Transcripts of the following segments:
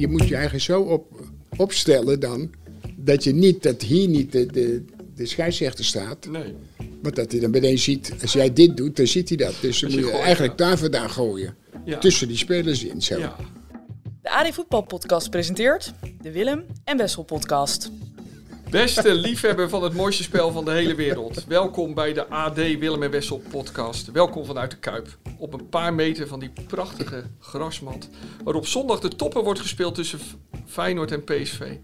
je moet je eigen zo op, opstellen dan, dat je niet, dat hier niet de, de, de scheidsrechter staat. Nee. Want dat hij dan meteen ziet, als jij dit doet, dan ziet hij dat. Dus dan moet je je gooit, eigenlijk ja. daar vandaan gooien. Ja. Tussen die spelers in zo. Ja. De AD Voetbal Podcast presenteert de Willem en Wessel Podcast. Beste liefhebber van het mooiste spel van de hele wereld. Welkom bij de AD Willem en Wessel podcast. Welkom vanuit de Kuip. Op een paar meter van die prachtige grasmat. Waarop zondag de toppen wordt gespeeld tussen Feyenoord en PSV.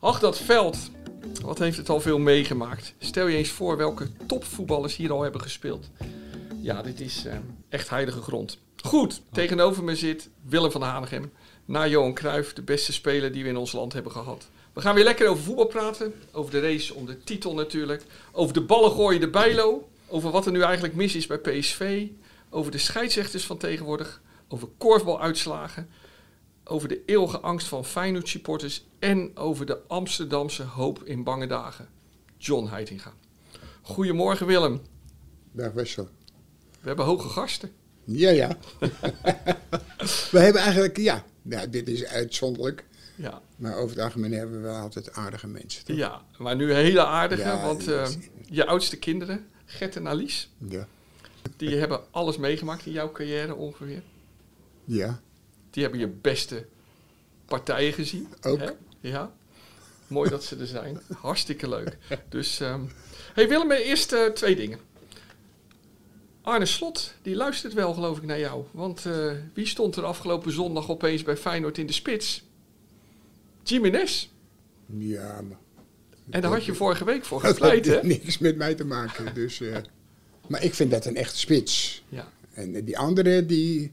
Ach, dat veld. Wat heeft het al veel meegemaakt. Stel je eens voor welke topvoetballers hier al hebben gespeeld. Ja, dit is eh, echt heilige grond. Goed, tegenover me zit Willem van Hanegem. Na Johan Cruijff, de beste speler die we in ons land hebben gehad. We gaan weer lekker over voetbal praten. Over de race om de titel natuurlijk. Over de ballen gooien de bijlo. Over wat er nu eigenlijk mis is bij PSV. Over de scheidsrechters van tegenwoordig. Over korfbaluitslagen. Over de eeuwige angst van Feyenoord supporters. En over de Amsterdamse hoop in bange dagen. John Heitinga. Goedemorgen Willem. Dag Wessel. We hebben hoge gasten. Ja, ja. we hebben eigenlijk, ja, nou, dit is uitzonderlijk. Ja, Maar over het algemeen hebben we wel altijd aardige mensen. toch? ja maar nu hele aardige. Ja, want eh, je oudste kinderen, Gert en Alice, Ja. die hebben alles meegemaakt in jouw carrière ongeveer. Ja. Die hebben je beste partijen gezien. Ook. Hè? Ja. Mooi dat ze er zijn. Hartstikke leuk. Dus, ehm hey Willem, eerst eh, twee dingen. Arne Slot, die luistert wel geloof ik naar jou. Want eh, wie stond er afgelopen zondag opeens bij Feyenoord in de spits? Jiménez. Ja, maar En daar had je vorige week voor dat gepleit, hè? heeft niks met mij te maken. Dus, eh, maar ik vind dat een echte spits. Ja. En eh, die andere, die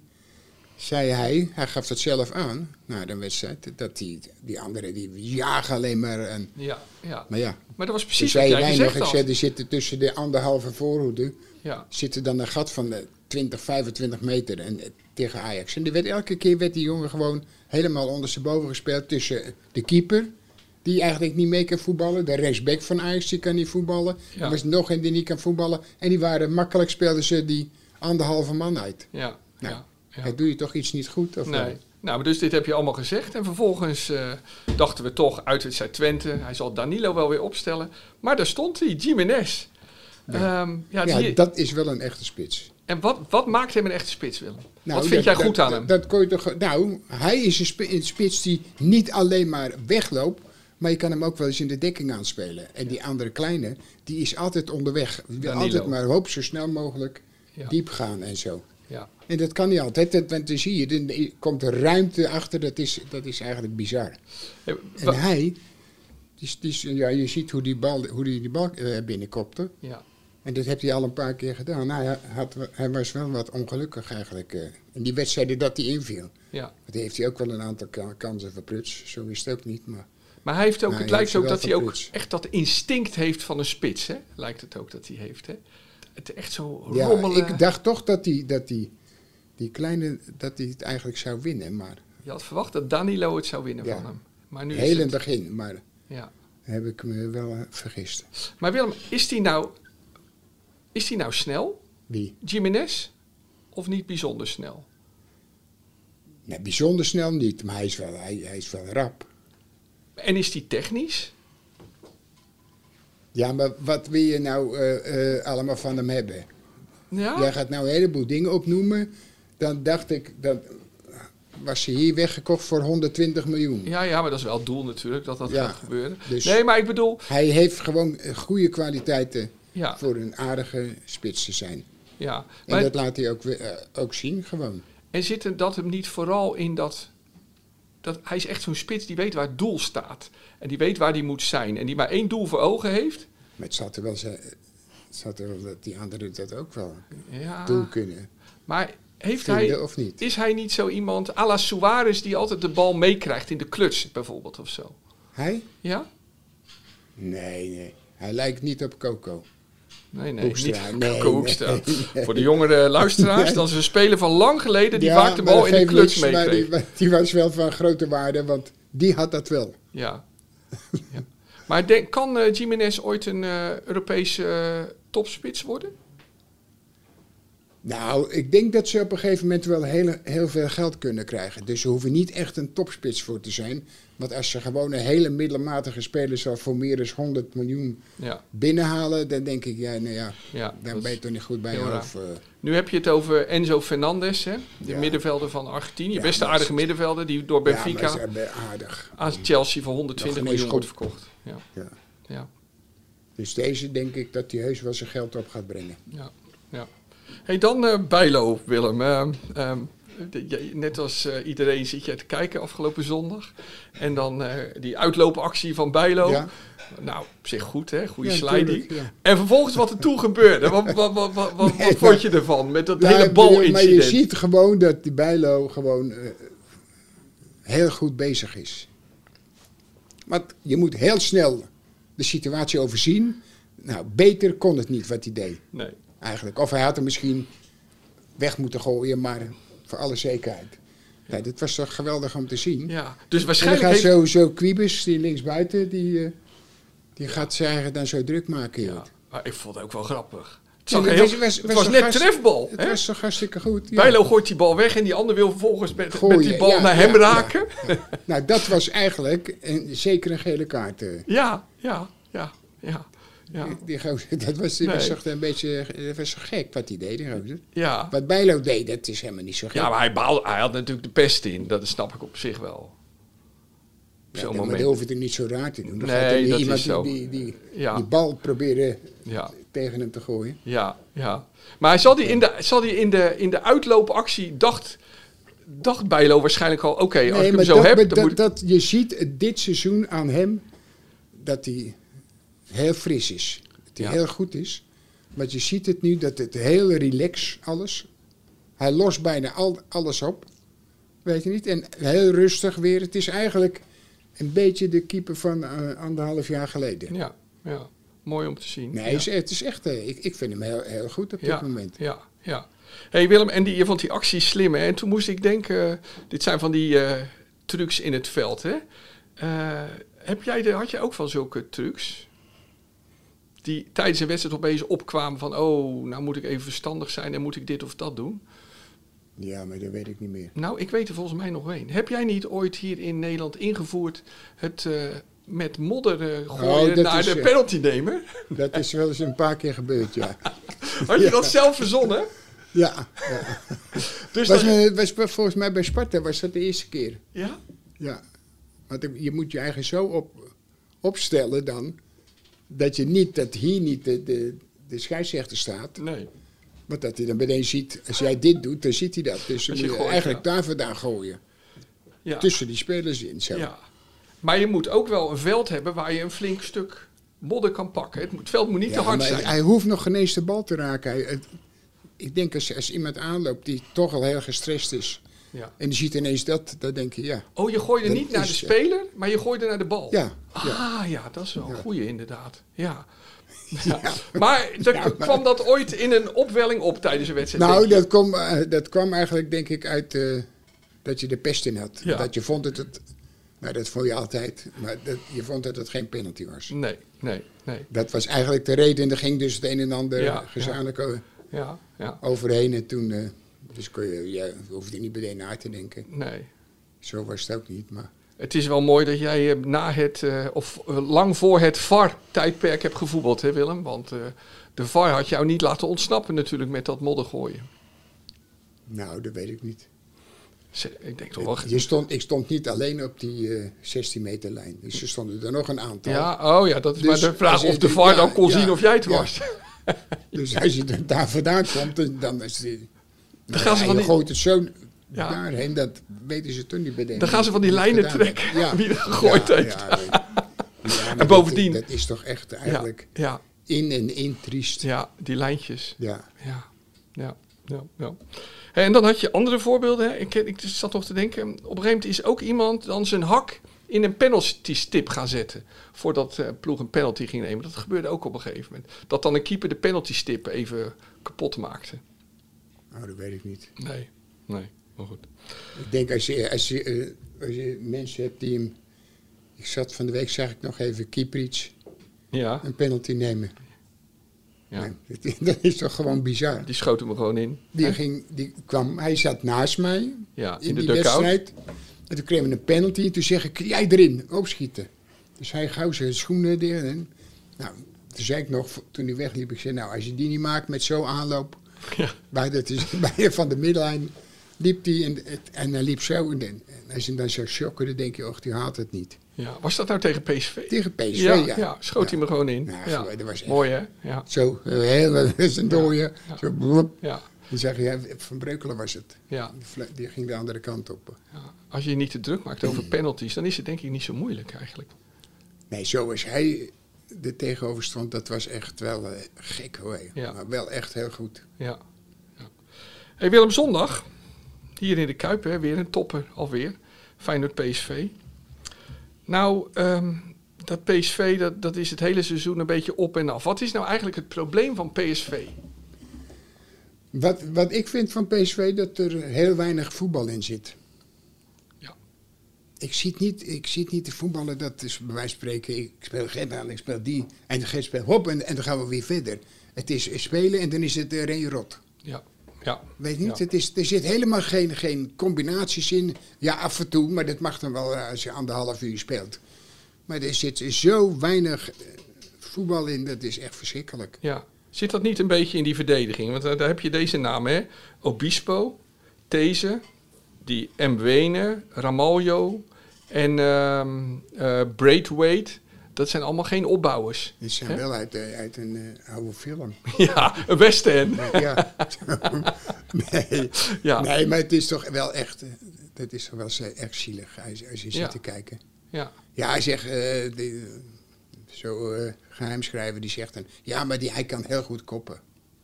zei hij, hij gaf dat zelf aan na de wedstrijd, dat die, die andere, die jagen alleen maar. En, Ja, ja. maar ja, Maar dat was precies wat zei jij wij nog, gezegd ik zei, er zitten tussen de anderhalve voorhoede, Ja, zit er dan een gat van de 20, 25 meter en, eh, tegen Ajax. En er werd, elke keer werd die jongen gewoon helemaal ondersteboven gespeeld tussen de keeper, die eigenlijk niet mee kan voetballen, de rechtsback van Ajax, die kan niet voetballen. Ja. Er was nog een die niet kan voetballen. En die waren makkelijk, speelden ze die anderhalve man uit. ja, Nou, ja. ja. Dan doe je toch iets niet goed? Of Nee. wel? Nou, maar dus dit heb je allemaal gezegd. En vervolgens eh, dachten we toch, uitwedstrijd Twente, hij zal Danilo wel weer opstellen. Maar daar stond hij, Jiménez. Ehm, ja, Ja, die- dat is wel een echte spits. En wat, wat maakt hem een echte spits, Willem? Nou, wat vind dat- jij goed dat- aan hem? Dat kon je toch, nou, hij is een, spi- een spits die niet alleen maar wegloopt, maar je kan hem ook wel eens in de dekking aanspelen. En die andere kleine, die is altijd onderweg. Wil altijd maar hoop zo snel mogelijk Ja. diep gaan en zo. ja. En dat kan niet altijd, dat- want dan zie je, er komt er ruimte achter, dat is, dat is eigenlijk bizar. En hij, die, die, ja, je ziet hoe die bal, hoe die, die bal eh, binnenkopte. ja. En dat heeft hij al een paar keer gedaan. Nou, hij, had, hij was wel wat ongelukkig eigenlijk. eh, in die wedstrijden dat hij inviel. ja. Heeft hij ook wel een aantal ka- kansen verprutst. Zo is het ook niet. Maar Maar hij heeft ook, Nou, het hij lijkt ook dat hij ook echt dat instinct heeft van een spits, hè? Lijkt het ook dat hij heeft, hè? Het echt zo ja, rommelen. ik dacht toch dat die, dat die, die kleine, dat hij het eigenlijk zou winnen. Maar Je had verwacht dat Danilo het zou winnen Ja. van hem. Maar nu heel in is het het... begin. Maar Ja. heb ik me wel eh, vergist. Maar Willem, is die nou, is die nou snel, Wie? Jiménez? Of niet bijzonder snel? Nee, bijzonder snel niet. Maar hij is wel, hij, hij is wel rap. En is die technisch? Ja, maar wat wil je nou eh, eh, allemaal van hem hebben? Ja. Jij gaat nou een heleboel dingen opnoemen. Dan dacht ik, dan was hij hier weggekocht voor 120 miljoen. Ja, ja, maar dat is wel het doel natuurlijk, dat dat Ja, gaat gebeuren. dus- Nee, maar ik bedoel... Hij heeft gewoon goede kwaliteiten Ja, voor een aardige spits te zijn. ja. En Maar, dat laat hij ook, weer, eh, ook zien, gewoon. en zit dat hem niet vooral in dat... dat hij is echt zo'n spits die weet waar het doel staat. En die weet waar hij moet zijn. En die maar één doel voor ogen heeft. Maar het zat er wel, zat er wel dat die anderen dat ook wel Ja, doen kunnen. maar heeft Vinden hij... of niet. Is hij niet zo iemand, à la Suarez, die altijd de bal meekrijgt in de kluts bijvoorbeeld of zo? Hij? Ja? Nee, nee. Hij lijkt niet op Coco. Nee, nee, Hoekstra, niet nee, Coco nee, Hoekstra. nee. Voor de jongere luisteraars, dat is een speler van lang geleden die Ja, vaak de bal in de kluts meekreeg. die, die was wel van grote waarde, want die had dat wel. Ja. ja. Maar denk, kan eh Jiménez ooit een eh, Europese eh, topspits worden? Nou, ik denk dat ze op een gegeven moment wel heel, heel veel geld kunnen krijgen. Dus ze hoeven niet echt een topspits voor te zijn. Want als ze gewoon een hele middelmatige speler zal voor meer dan 100 miljoen Ja, binnenhalen, dan denk ik, ja, nou ja, dat ben je toch niet goed bij hoofd. eh. Nu heb je het over Enzo Fernandez, hè? de Ja. middenvelder van Argentinië. Beste aardige middenvelder die door Benfica aardig. aan Chelsea voor 120 Nog geen miljoen wordt verkocht. Ja, Ja. ja, Dus deze denk ik dat hij heus wel zijn geld op gaat brengen. ja. ja. Hey, dan eh Bijlo, Willem. Ehm, ehm, net als eh, iedereen zit jij te kijken afgelopen zondag. En dan eh, die uitloopactie van Bijlo. Ja, Nou, op zich goed, hè? Goede Ja, sliding. tuurlijk, ja. En vervolgens wat er toen gebeurde. Wat, wat, wat, wat, wat, Nee, vond je ervan met dat Ja, hele bedoel, Maar je balincident? ziet gewoon dat die Bijlo gewoon eh, heel goed bezig is. Want je moet heel snel de situatie overzien. Nou, beter kon het niet wat hij deed, Nee. Eigenlijk. Of hij had hem misschien weg moeten gooien, maar voor alle zekerheid. Ja, dit was toch geweldig om te zien. Ja, dus En dan waarschijnlijk gaat heeft... zo, zo Quibus, die linksbuiten, die, eh, die gaat zijn eigen dan zo druk maken. Ja, maar ik vond het ook wel grappig. Het, Ja, heel- was- was- het was net gast- trefbal. Het hè? was toch hartstikke goed. ja. Bijlo gooit die bal weg en die ander wil vervolgens met, die bal ja, naar hem raken. Nou, dat was eigenlijk een, zeker een gele kaart. eh. Ja, ja, ja, ja, ja, Die, gozer, dat was, die was toch een beetje dat was zo gek wat hij deed. Die gozer. ja. Wat Bijlo deed, dat is helemaal niet zo gek. Ja, maar hij, baalde, hij had natuurlijk de pest in. Dat snap ik op zich wel. Op Ja, maar dat hoef je er niet zo raar te doen. Dan Nee, dat is iemand zo. die, die, die, Ja. die bal proberen Ja, tegen hem te gooien. ja, ja. Maar zal die in de, zal die in de, in de uitloopactie dacht, dacht Bijlo waarschijnlijk al... Oké, als ik hem zo dat, heb, dan dat, moet... dat, je ziet het dit seizoen aan hem dat hij heel fris is. Dat hij Ja. heel goed is. Want je ziet het nu dat het heel relax alles. Hij lost bijna al, alles op. Weet je niet? En heel rustig weer. Het is eigenlijk een beetje de keeper van eh, anderhalf jaar geleden. Ja, ja. Mooi om te zien. Nee, ja. het is, het is echt, eh, ik, ik vind hem heel, heel goed op dit moment. Ja, ja. hey Willem, en die, je vond die actie slim, hè? En toen moest ik denken, eh, dit zijn van die trucs in het veld, hè? Heb jij de, had je ook van zulke trucs? Die tijdens een wedstrijd opeens opkwamen van, oh, nou moet ik even verstandig zijn en moet ik dit of dat doen? Ja, maar dat weet ik niet meer. Nou, ik weet er volgens mij nog één. Heb jij niet ooit hier in Nederland ingevoerd het eh, met modder eh, gooien Oh, dat naar is, de eh, penalty nemen? Dat is wel eens een paar keer gebeurd, ja. Had je dat zelf verzonnen? Ja, ja. Dus Was, dat- me- was, volgens mij bij Sparta was dat de eerste keer. ja? Ja. Want je moet je eigen zo op, opstellen dan. Dat je niet, dat hier niet de, de, de scheidsrechter staat. Nee. Want dat hij dan meteen ziet, als jij dit doet, dan ziet hij dat. Dus dan je moet je gooit, eigenlijk ja. daar vandaan gooien. Ja. Tussen die spelers in. Zo. Ja. Maar je moet ook wel een veld hebben waar je een flink stuk modder kan pakken. Het, moet- het veld moet niet Ja, te hard zijn. Hij hoeft nog geen eens de bal te raken. Hij- het- ik denk als, als iemand aanloopt die toch al heel gestrest is. Ja. En die ziet ineens dat, dan denk je ja. Oh, je gooide Dat niet naar de speler, maar je gooide naar de bal. Ja, Ah, ja, dat is wel een goeie inderdaad. Ja. Ja. Maar Ja, maar- kwam dat ooit in een opwelling op tijdens een wedstrijd? Nou, je? dat kwam, eh, dat kwam eigenlijk denk ik uit eh, dat je de pest in had. Ja. Dat je vond dat het, nou dat vond je altijd, maar dat, je vond dat het geen penalty was. Nee, nee, nee. Dat was eigenlijk de reden. En er ging dus het een en ander gezamenlijk o- Ja, ja, overheen. En toen, eh, dus kon je, je hoefde niet meteen na te denken. nee. Zo was het ook niet, maar... Het is wel mooi dat jij eh, na het, eh, of eh, lang voor het VAR-tijdperk hebt gevoetbald, hè Willem? Want de VAR had jou niet laten ontsnappen natuurlijk met dat modder gooien. Nou, dat weet ik niet. Ik denk toch wel... Je stond, ik stond niet alleen op die eh 16 meter lijn. Dus er stonden er nog een aantal. Ja, oh ja, dat is Dus maar de vraag of de VAR ja, dan kon ja, zien of jij het ja. was. Dus als je er daar vandaan komt, dan- is die... Dan gaan ze ja, van die- gooit het zo Ja. daarheen, dat weten ze toch niet bedenken. Dan gaan ze van die lijnen trekken, wie er gegooid ja, heeft. Ja, ja, En bovendien- Dat, dat is toch echt Ja, eigenlijk ja, in en in triest. Ja. ja, die lijntjes. Ja. Ja, ja, ja. ja. En dan had je andere voorbeelden. Hè. Ik, ik zat nog te denken. Op een gegeven moment is ook iemand dan zijn hak in een penalty stip gaan zetten. Voordat eh ploeg een penalty ging nemen. Dat gebeurde ook op een gegeven moment. Dat dan een keeper de penalty stip even kapot maakte. Nou, dat weet ik niet. Nee, nee, maar goed. Ik denk als je, als je, eh, als je mensen hebt die hem... Ik zat van de week, zag ik nog even Kieprits Ja, een penalty nemen. Ja. Nee, dat, dat is toch gewoon bizar. Die schoot hem er gewoon in. Die, ging, die kwam, hij zat naast mij Ja, in, in de die wedstrijd. En toen kregen we een penalty. En toen zeg ik, jij erin, opschieten. Dus hij gauw zijn schoenen. En, nou, toen zei ik nog, toen hij wegliep, ik zei, nou, als je die niet maakt met zo'n aanloop. Ja. Bij, dat is, bij van de middenlijn liep hij en, en hij liep zo. En, en als je dan zo shocken, dan denk je, och, die haalt het niet. Ja. Was dat nou tegen PSV? Tegen PSV, ja, ja. ja. schoot hij me gewoon in. Ja, dat was echt- Mooi hè? Ja. Zo, eh, heel, dat is een dooie. Ja. Zo, blop. Ja. Dan zeg je, Van Breukelen was het. Ja. Die, ging de andere kant op. ja. Als je je niet te druk maakt over penalties, dan is het denk ik niet zo moeilijk eigenlijk. Nee, zoals hij er tegenover stond, dat was echt wel eh, gek hoor. Ja. Maar wel echt heel goed. Ja. ja. Hey Willem, zondag. Hier in de Kuip, hè, weer een topper alweer. Feyenoord PSV. Nou, ehm, dat PSV, dat, dat is het hele seizoen een beetje op en af. Wat is nou eigenlijk het probleem van PSV? Wat, wat ik vind van PSV, dat er heel weinig voetbal in zit. Ik zie het niet, ik zie het niet te voetballen, dat is bij wijze van spreken, ik speel Gent aan, ik speel die, en de Gent speelt hop, en, en dan gaan we weer verder. Het is spelen en dan is het uh, Ren Rot. Ja. Ja. Weet niet, Ja. het is, er zit helemaal geen, geen combinaties in. Ja, af en toe, maar dat mag dan wel eh, als je anderhalf uur speelt. Maar er zit zo weinig eh, voetbal in, dat is echt verschrikkelijk. ja. Zit dat niet een beetje in die verdediging? Want daar heb je deze namen, hè? Obispo, These, die Mwene, Ramaljo en ehm eh, Braithwaite. Dat zijn allemaal geen opbouwers. Die zijn Hè? wel uit, eh, uit een eh, oude film. Ja, een West End. ja. nee. Ja. nee, maar het is toch wel echt, dat is toch wel echt zielig als, als je Ja. zit te kijken. Ja. Ja, hij zegt, eh, zo eh geheimschrijver, die zegt dan, ja, maar die, hij kan heel goed koppen.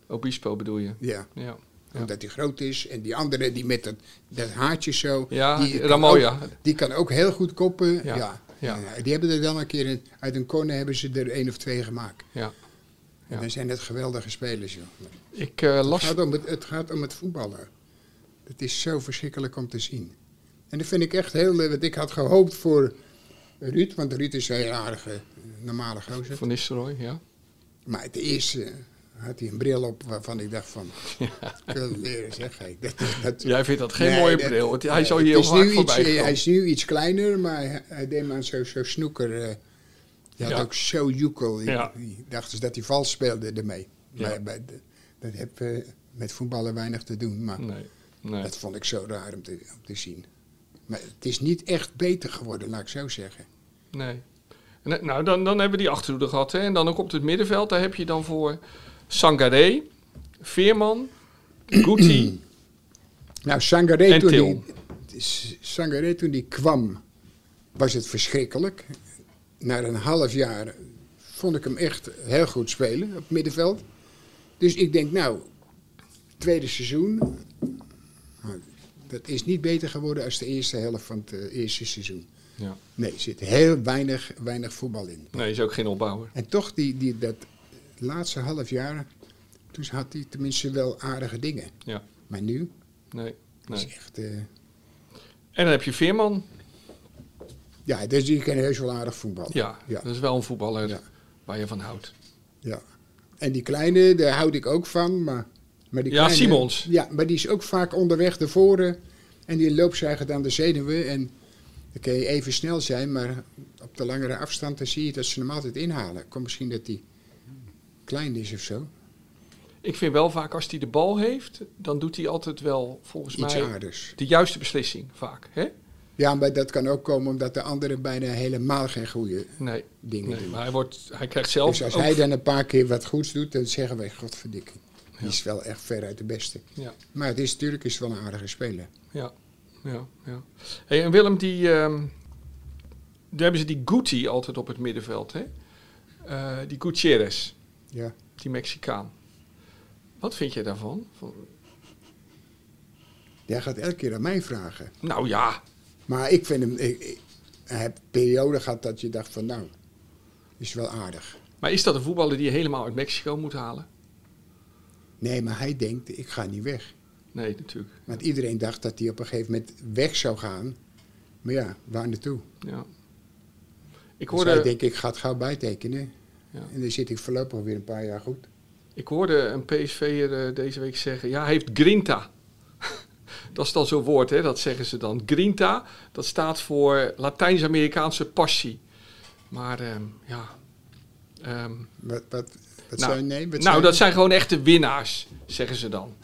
Obispo bedoel je? Ja. Ja. Ja. Omdat hij groot is. En die andere, die met dat, dat haartje zo. Ja, die kan ook- Die kan ook heel goed koppen. Ja, Ja. die hebben er dan een keer, in- uit een corner hebben ze er één of twee gemaakt. Ja. En dan zijn het geweldige spelers, joh. Ik Het las. gaat, om het, het gaat om het voetballen. Het is zo verschrikkelijk om te zien. En dat vind ik echt heel... eh, Want ik had gehoopt voor Ruud, want Ruud is een heel aardige, normale gozer. Van Nistelrooy, ja. Maar het eerste eh, had hij een bril op waarvan ik dacht van... Ja. leren zeg. Dat, dat, Jij vindt dat geen Nee, mooie dat- bril. want hij het hier heel voorbij iets. Hij is nu iets kleiner, maar hij, hij deed maar zo, zo snoeker. eh die had Ja. ook zo joekel. Die, Ja. die dachten ze dat hij vals speelde ermee. Maar bij dat heeft eh, met voetballen weinig te doen. Maar Nee. nee. dat vond ik zo raar om te, om te zien. Maar het is niet echt beter geworden, laat ik zo zeggen. nee. Nou, dan, dan hebben we die achterhoede gehad. Hè. En dan ook op het middenveld. Daar heb je dan voor Sangaré, Veerman, Guti Nou, Sangaré en toen, die, Sangaré toen die kwam, was het verschrikkelijk. Na een half jaar vond ik hem echt heel goed spelen op het middenveld. Dus ik denk, nou, tweede seizoen. Dat is niet beter geworden als de eerste helft van het eh, eerste seizoen. Ja. Nee, er zit heel weinig, weinig voetbal in. Nee, is ook geen opbouwer. En toch, die, die, dat laatste half jaar, toen had hij tenminste wel aardige dingen. Ja. Maar nu Nee. is nee. echt... eh, En dan heb je Veerman. ja, dus die kan heus wel aardig voetballen. Ja, Ja. dat is wel een voetballer Ja. waar je van houdt. Ja. En die kleine, daar houd ik ook van. Maar, maar die Ja, kleine, Simons. Ja, maar die is ook vaak onderweg naar voren. En die loopt eigenlijk aan de zenuwen. En dan kun je even snel zijn, maar op de langere afstand dan zie je dat ze hem altijd inhalen. Komt misschien dat hij klein is of zo. Ik vind wel vaak als hij de bal heeft, dan doet hij altijd wel volgens Iets mij aardigs. de juiste beslissing. Vaak. Hè? Ja, maar dat kan ook komen omdat de anderen bijna helemaal geen goede Nee, dingen nee doen. maar hij, wordt, hij krijgt zelf. Dus als ook- hij dan een paar keer wat goeds doet, dan zeggen wij, godverdikking. Die Ja. is wel echt veruit de beste. Ja, Maar het is natuurlijk is wel een aardige speler. ja, ja. ja. Hey, en Willem, die, ehm, daar hebben ze die Guti altijd op het middenveld. Hè? Eh, die Gutierrez, Ja. die Mexicaan. Wat vind je daarvan? Van, Jij gaat elke keer aan mij vragen. nou ja, Maar ik vind hem. Ik, ik, hij heeft periode gehad dat je dacht van nou, is wel aardig. maar is dat een voetballer die je helemaal uit Mexico moet halen? Nee, maar hij denkt, ik ga niet weg. Nee, natuurlijk. Want iedereen dacht dat hij op een gegeven moment weg zou gaan. Maar ja, waar naartoe? Ja. Ik Dus hij hoorde, denkt, ik ga het gauw bijtekenen. Ja. En dan zit ik voorlopig weer een paar jaar goed. Ik hoorde een PSV'er eh, deze week zeggen, ja, hij heeft grinta. dat is dan zo'n woord, hè? dat zeggen ze dan. Grinta, dat staat voor Latijns-Amerikaanse passie. Maar ehm, ja... ehm, Wat, wat, wat Nou, nee? Wat nou, dat zijn gewoon echte winnaars, zeggen ze dan.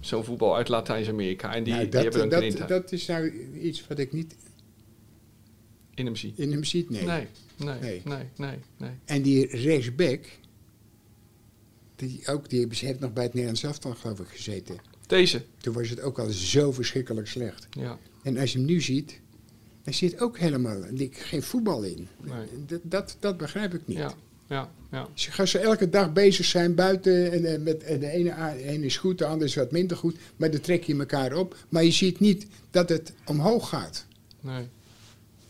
Zo'n voetbal uit Latijns-Amerika. En die, Nou, die dat, hebben een dat, grinta dat is nou iets wat ik niet in hem zie. in hem ziet, nee. Nee, nee, Nee. nee, nee, nee. En die rechtsback, die, ook, die heeft nog bij het Nederlands elftal geloof ik gezeten. Deze, Toen was het ook al zo verschrikkelijk slecht. ja. En als je hem nu ziet, daar zit ook helemaal die- geen voetbal in. Nee. Dat, dat, dat begrijp ik niet. Ja, ja, ja. Ze gaan ze elke dag bezig zijn buiten. En, met, en de ene, de ene is goed, de andere is wat minder goed. Maar dan trek je elkaar op. Maar je ziet niet dat het omhoog gaat. Nee.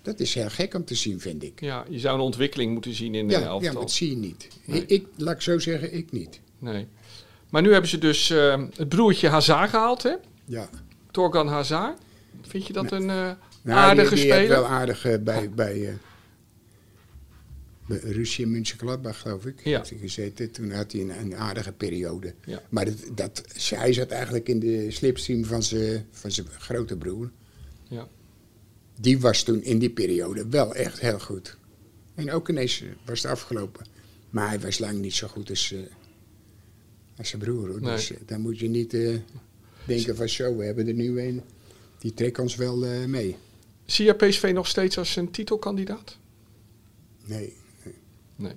Dat is heel gek om te zien, vind ik. Ja, je zou een ontwikkeling moeten zien in de Ja, ja elftal. maar dat zie je niet. Nee. Ik, laat ik zo zeggen, ik niet. Nee. Maar nu hebben ze dus eh, het broertje Hazard gehaald, hè? Ja. Torgan Hazard. Vind je dat een eh, Nou, aardige die, die speler? wel aardig eh, bij, bij, bij geloof ik, Ja. heeft hij gezeten. Toen had hij een, een aardige periode. Ja. Maar dat, dat, hij zat eigenlijk in de slipstream van zijn, van zijn grote broer. Ja. Die was toen in die periode wel echt heel goed. En ook ineens eh, was het afgelopen. Maar hij was lang niet zo goed als, eh, als zijn broer. Hoor. Nee. Dus eh, dan moet je niet denken van zo, we hebben er nu een. Die trekt ons wel mee. Zie je PSV nog steeds als een titelkandidaat? Nee. Nee.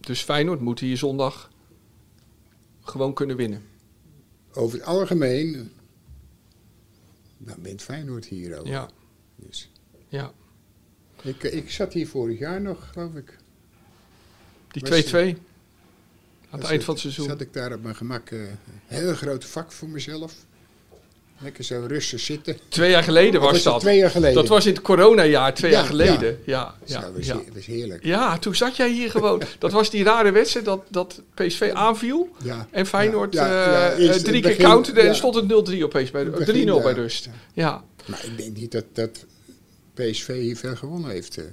Dus Feyenoord moet hier zondag gewoon kunnen winnen. Over het algemeen, dan bent Feyenoord hier ook. Ja, Dus, ja. ik, ik zat hier vorig jaar nog, geloof ik. Die Was 2-2 aan het Was eind van het seizoen. Zat ik daar op mijn gemak, eh, een heel groot vak voor mezelf. Lekker zo rustig zitten. Twee jaar geleden was was dat. twee jaar geleden? Dat was in het coronajaar twee Ja, jaar geleden. Ja, ja, Zo, was, ja. he- was heerlijk. Ja, toen zat jij hier gewoon. Dat was die rare wedstrijd dat, dat PSV aanviel. Ja. En Feyenoord Ja, ja, ja, eh, eh, drie keer counterde en stond het 0-3 opeens bij Het 3-0 begin, bij ja. rust. Ja. Maar ik denk niet dat, dat PSV hier veel gewonnen heeft. eh.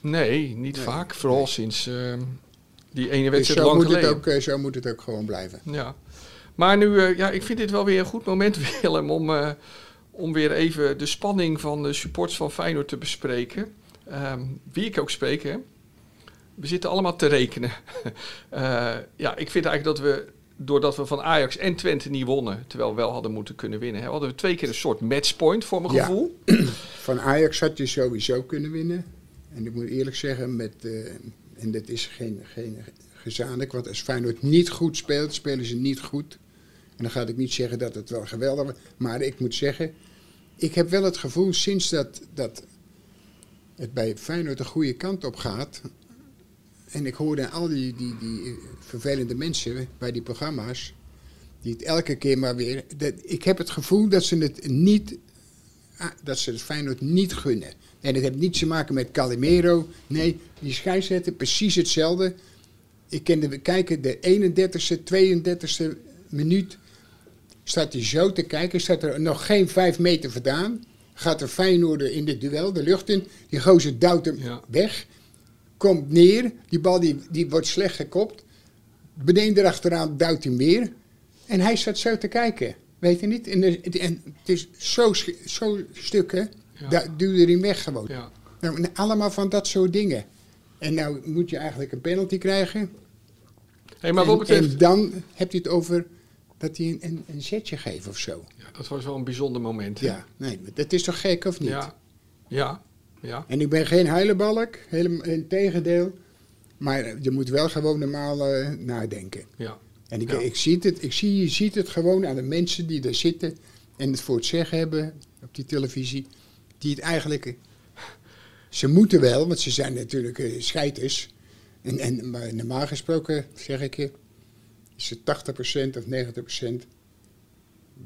Nee, niet Nee. vaak. Vooral Nee. sinds ehm, die ene Dus wedstrijd zo lang moet, het ook, eh, zo moet het ook gewoon blijven. Ja. Maar nu, eh, ja, ik vind dit wel weer een goed moment, Willem, om, om weer even de spanning van de supports van Feyenoord te bespreken. Ehm, wie ik ook spreek, hè. We zitten allemaal te rekenen. Ja, ik vind eigenlijk dat we, doordat we van Ajax en Twente niet wonnen, terwijl we wel hadden moeten kunnen winnen, hè, hadden we twee keer een soort matchpoint voor mijn Ja. gevoel. Van Ajax had je sowieso kunnen winnen. En ik moet eerlijk zeggen, met, eh, en dat is geen, geen gezamenlijk, want als Feyenoord niet goed speelt, spelen ze niet goed. En dan ga ik niet zeggen dat het wel geweldig was, maar ik moet zeggen, ik heb wel het gevoel sinds dat, dat het bij Feyenoord de goede kant op gaat. En ik hoorde al die, die, die eh, vervelende mensen bij die programma's, die het elke keer maar weer. Dat, ik heb het gevoel dat ze het niet ah, dat ze het Feyenoord niet gunnen. En dat heeft niets te maken met Calimero. Nee, die scheidsrechter precies hetzelfde. Ik kende kijken, de 31ste, 32ste minuut staat hij zo te kijken. Staat er nog geen vijf meter vandaan. Gaat de Feyenoorder in dit duel de lucht in. Die gozer duwt hem Ja. weg. Komt neer. Die bal die, die wordt slecht gekopt. Beneden erachteraan duwt hij weer. En hij staat zo te kijken. Weet je niet? En, de- en het is zo, zo stukken. Ja. Daar duwde hij weg gewoon. Ja. Nou, allemaal van dat soort dingen. En nou moet je eigenlijk een penalty krijgen. Hey, maar en, wat betreft... en dan heb je het over dat hij een, een, een zetje geeft of zo. Ja, dat was wel een bijzonder moment. hè? Ja, nee, dat is toch gek of niet? Ja. Ja. Ja. En ik ben geen huilenbalk, helemaal in tegendeel. Maar je moet wel gewoon normaal eh, nadenken. Ja. En ik, Ja. ik, zie het, ik zie, je ziet het gewoon aan de mensen die er zitten en het voor het zeggen hebben op die televisie. Die het eigenlijk. Ze moeten wel, want ze zijn natuurlijk eh, scheiters. En, en, maar normaal gesproken, zeg ik je, is het 80% of 90%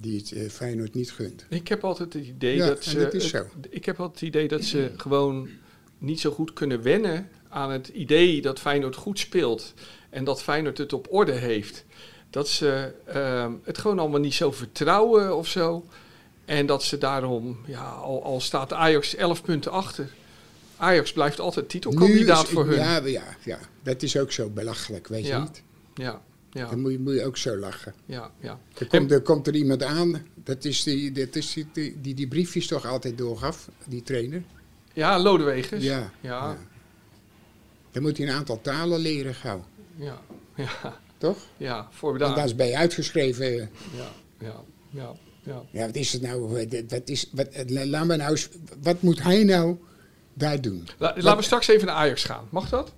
die het eh, Feyenoord niet gunt. Ik heb altijd het idee Ja, dat ze. dat is het- zo. Ik heb altijd het idee dat ze gewoon niet zo goed kunnen wennen aan het idee dat Feyenoord goed speelt en dat Feyenoord het op orde heeft. Dat ze ehm, het gewoon allemaal niet zo vertrouwen of zo. En dat ze daarom, ja, al, al staat Ajax 11 punten achter. Ajax blijft altijd titelkandidaat is- voor hun. Ja, ja, ja, dat is ook zo belachelijk, weet Ja. je niet? Ja, ja, Dan moet je, moet je ook zo lachen. ja, ja. Er komt, er komt er iemand aan, dat is die, dat is die, die, die, die briefjes toch altijd doorgaf, die trainer. Ja, Lodewegers. Ja. Ja, Dan moet hij een aantal talen leren gauw, ja, ja, toch? ja, voor Want anders ben je uitgeschreven. Ja, ja, ja, ja. Ja, wat is het nou? Wat- is, wat, laat me nou wat moet hij nou daar doen? La- laten we straks even naar Ajax gaan. Mag dat?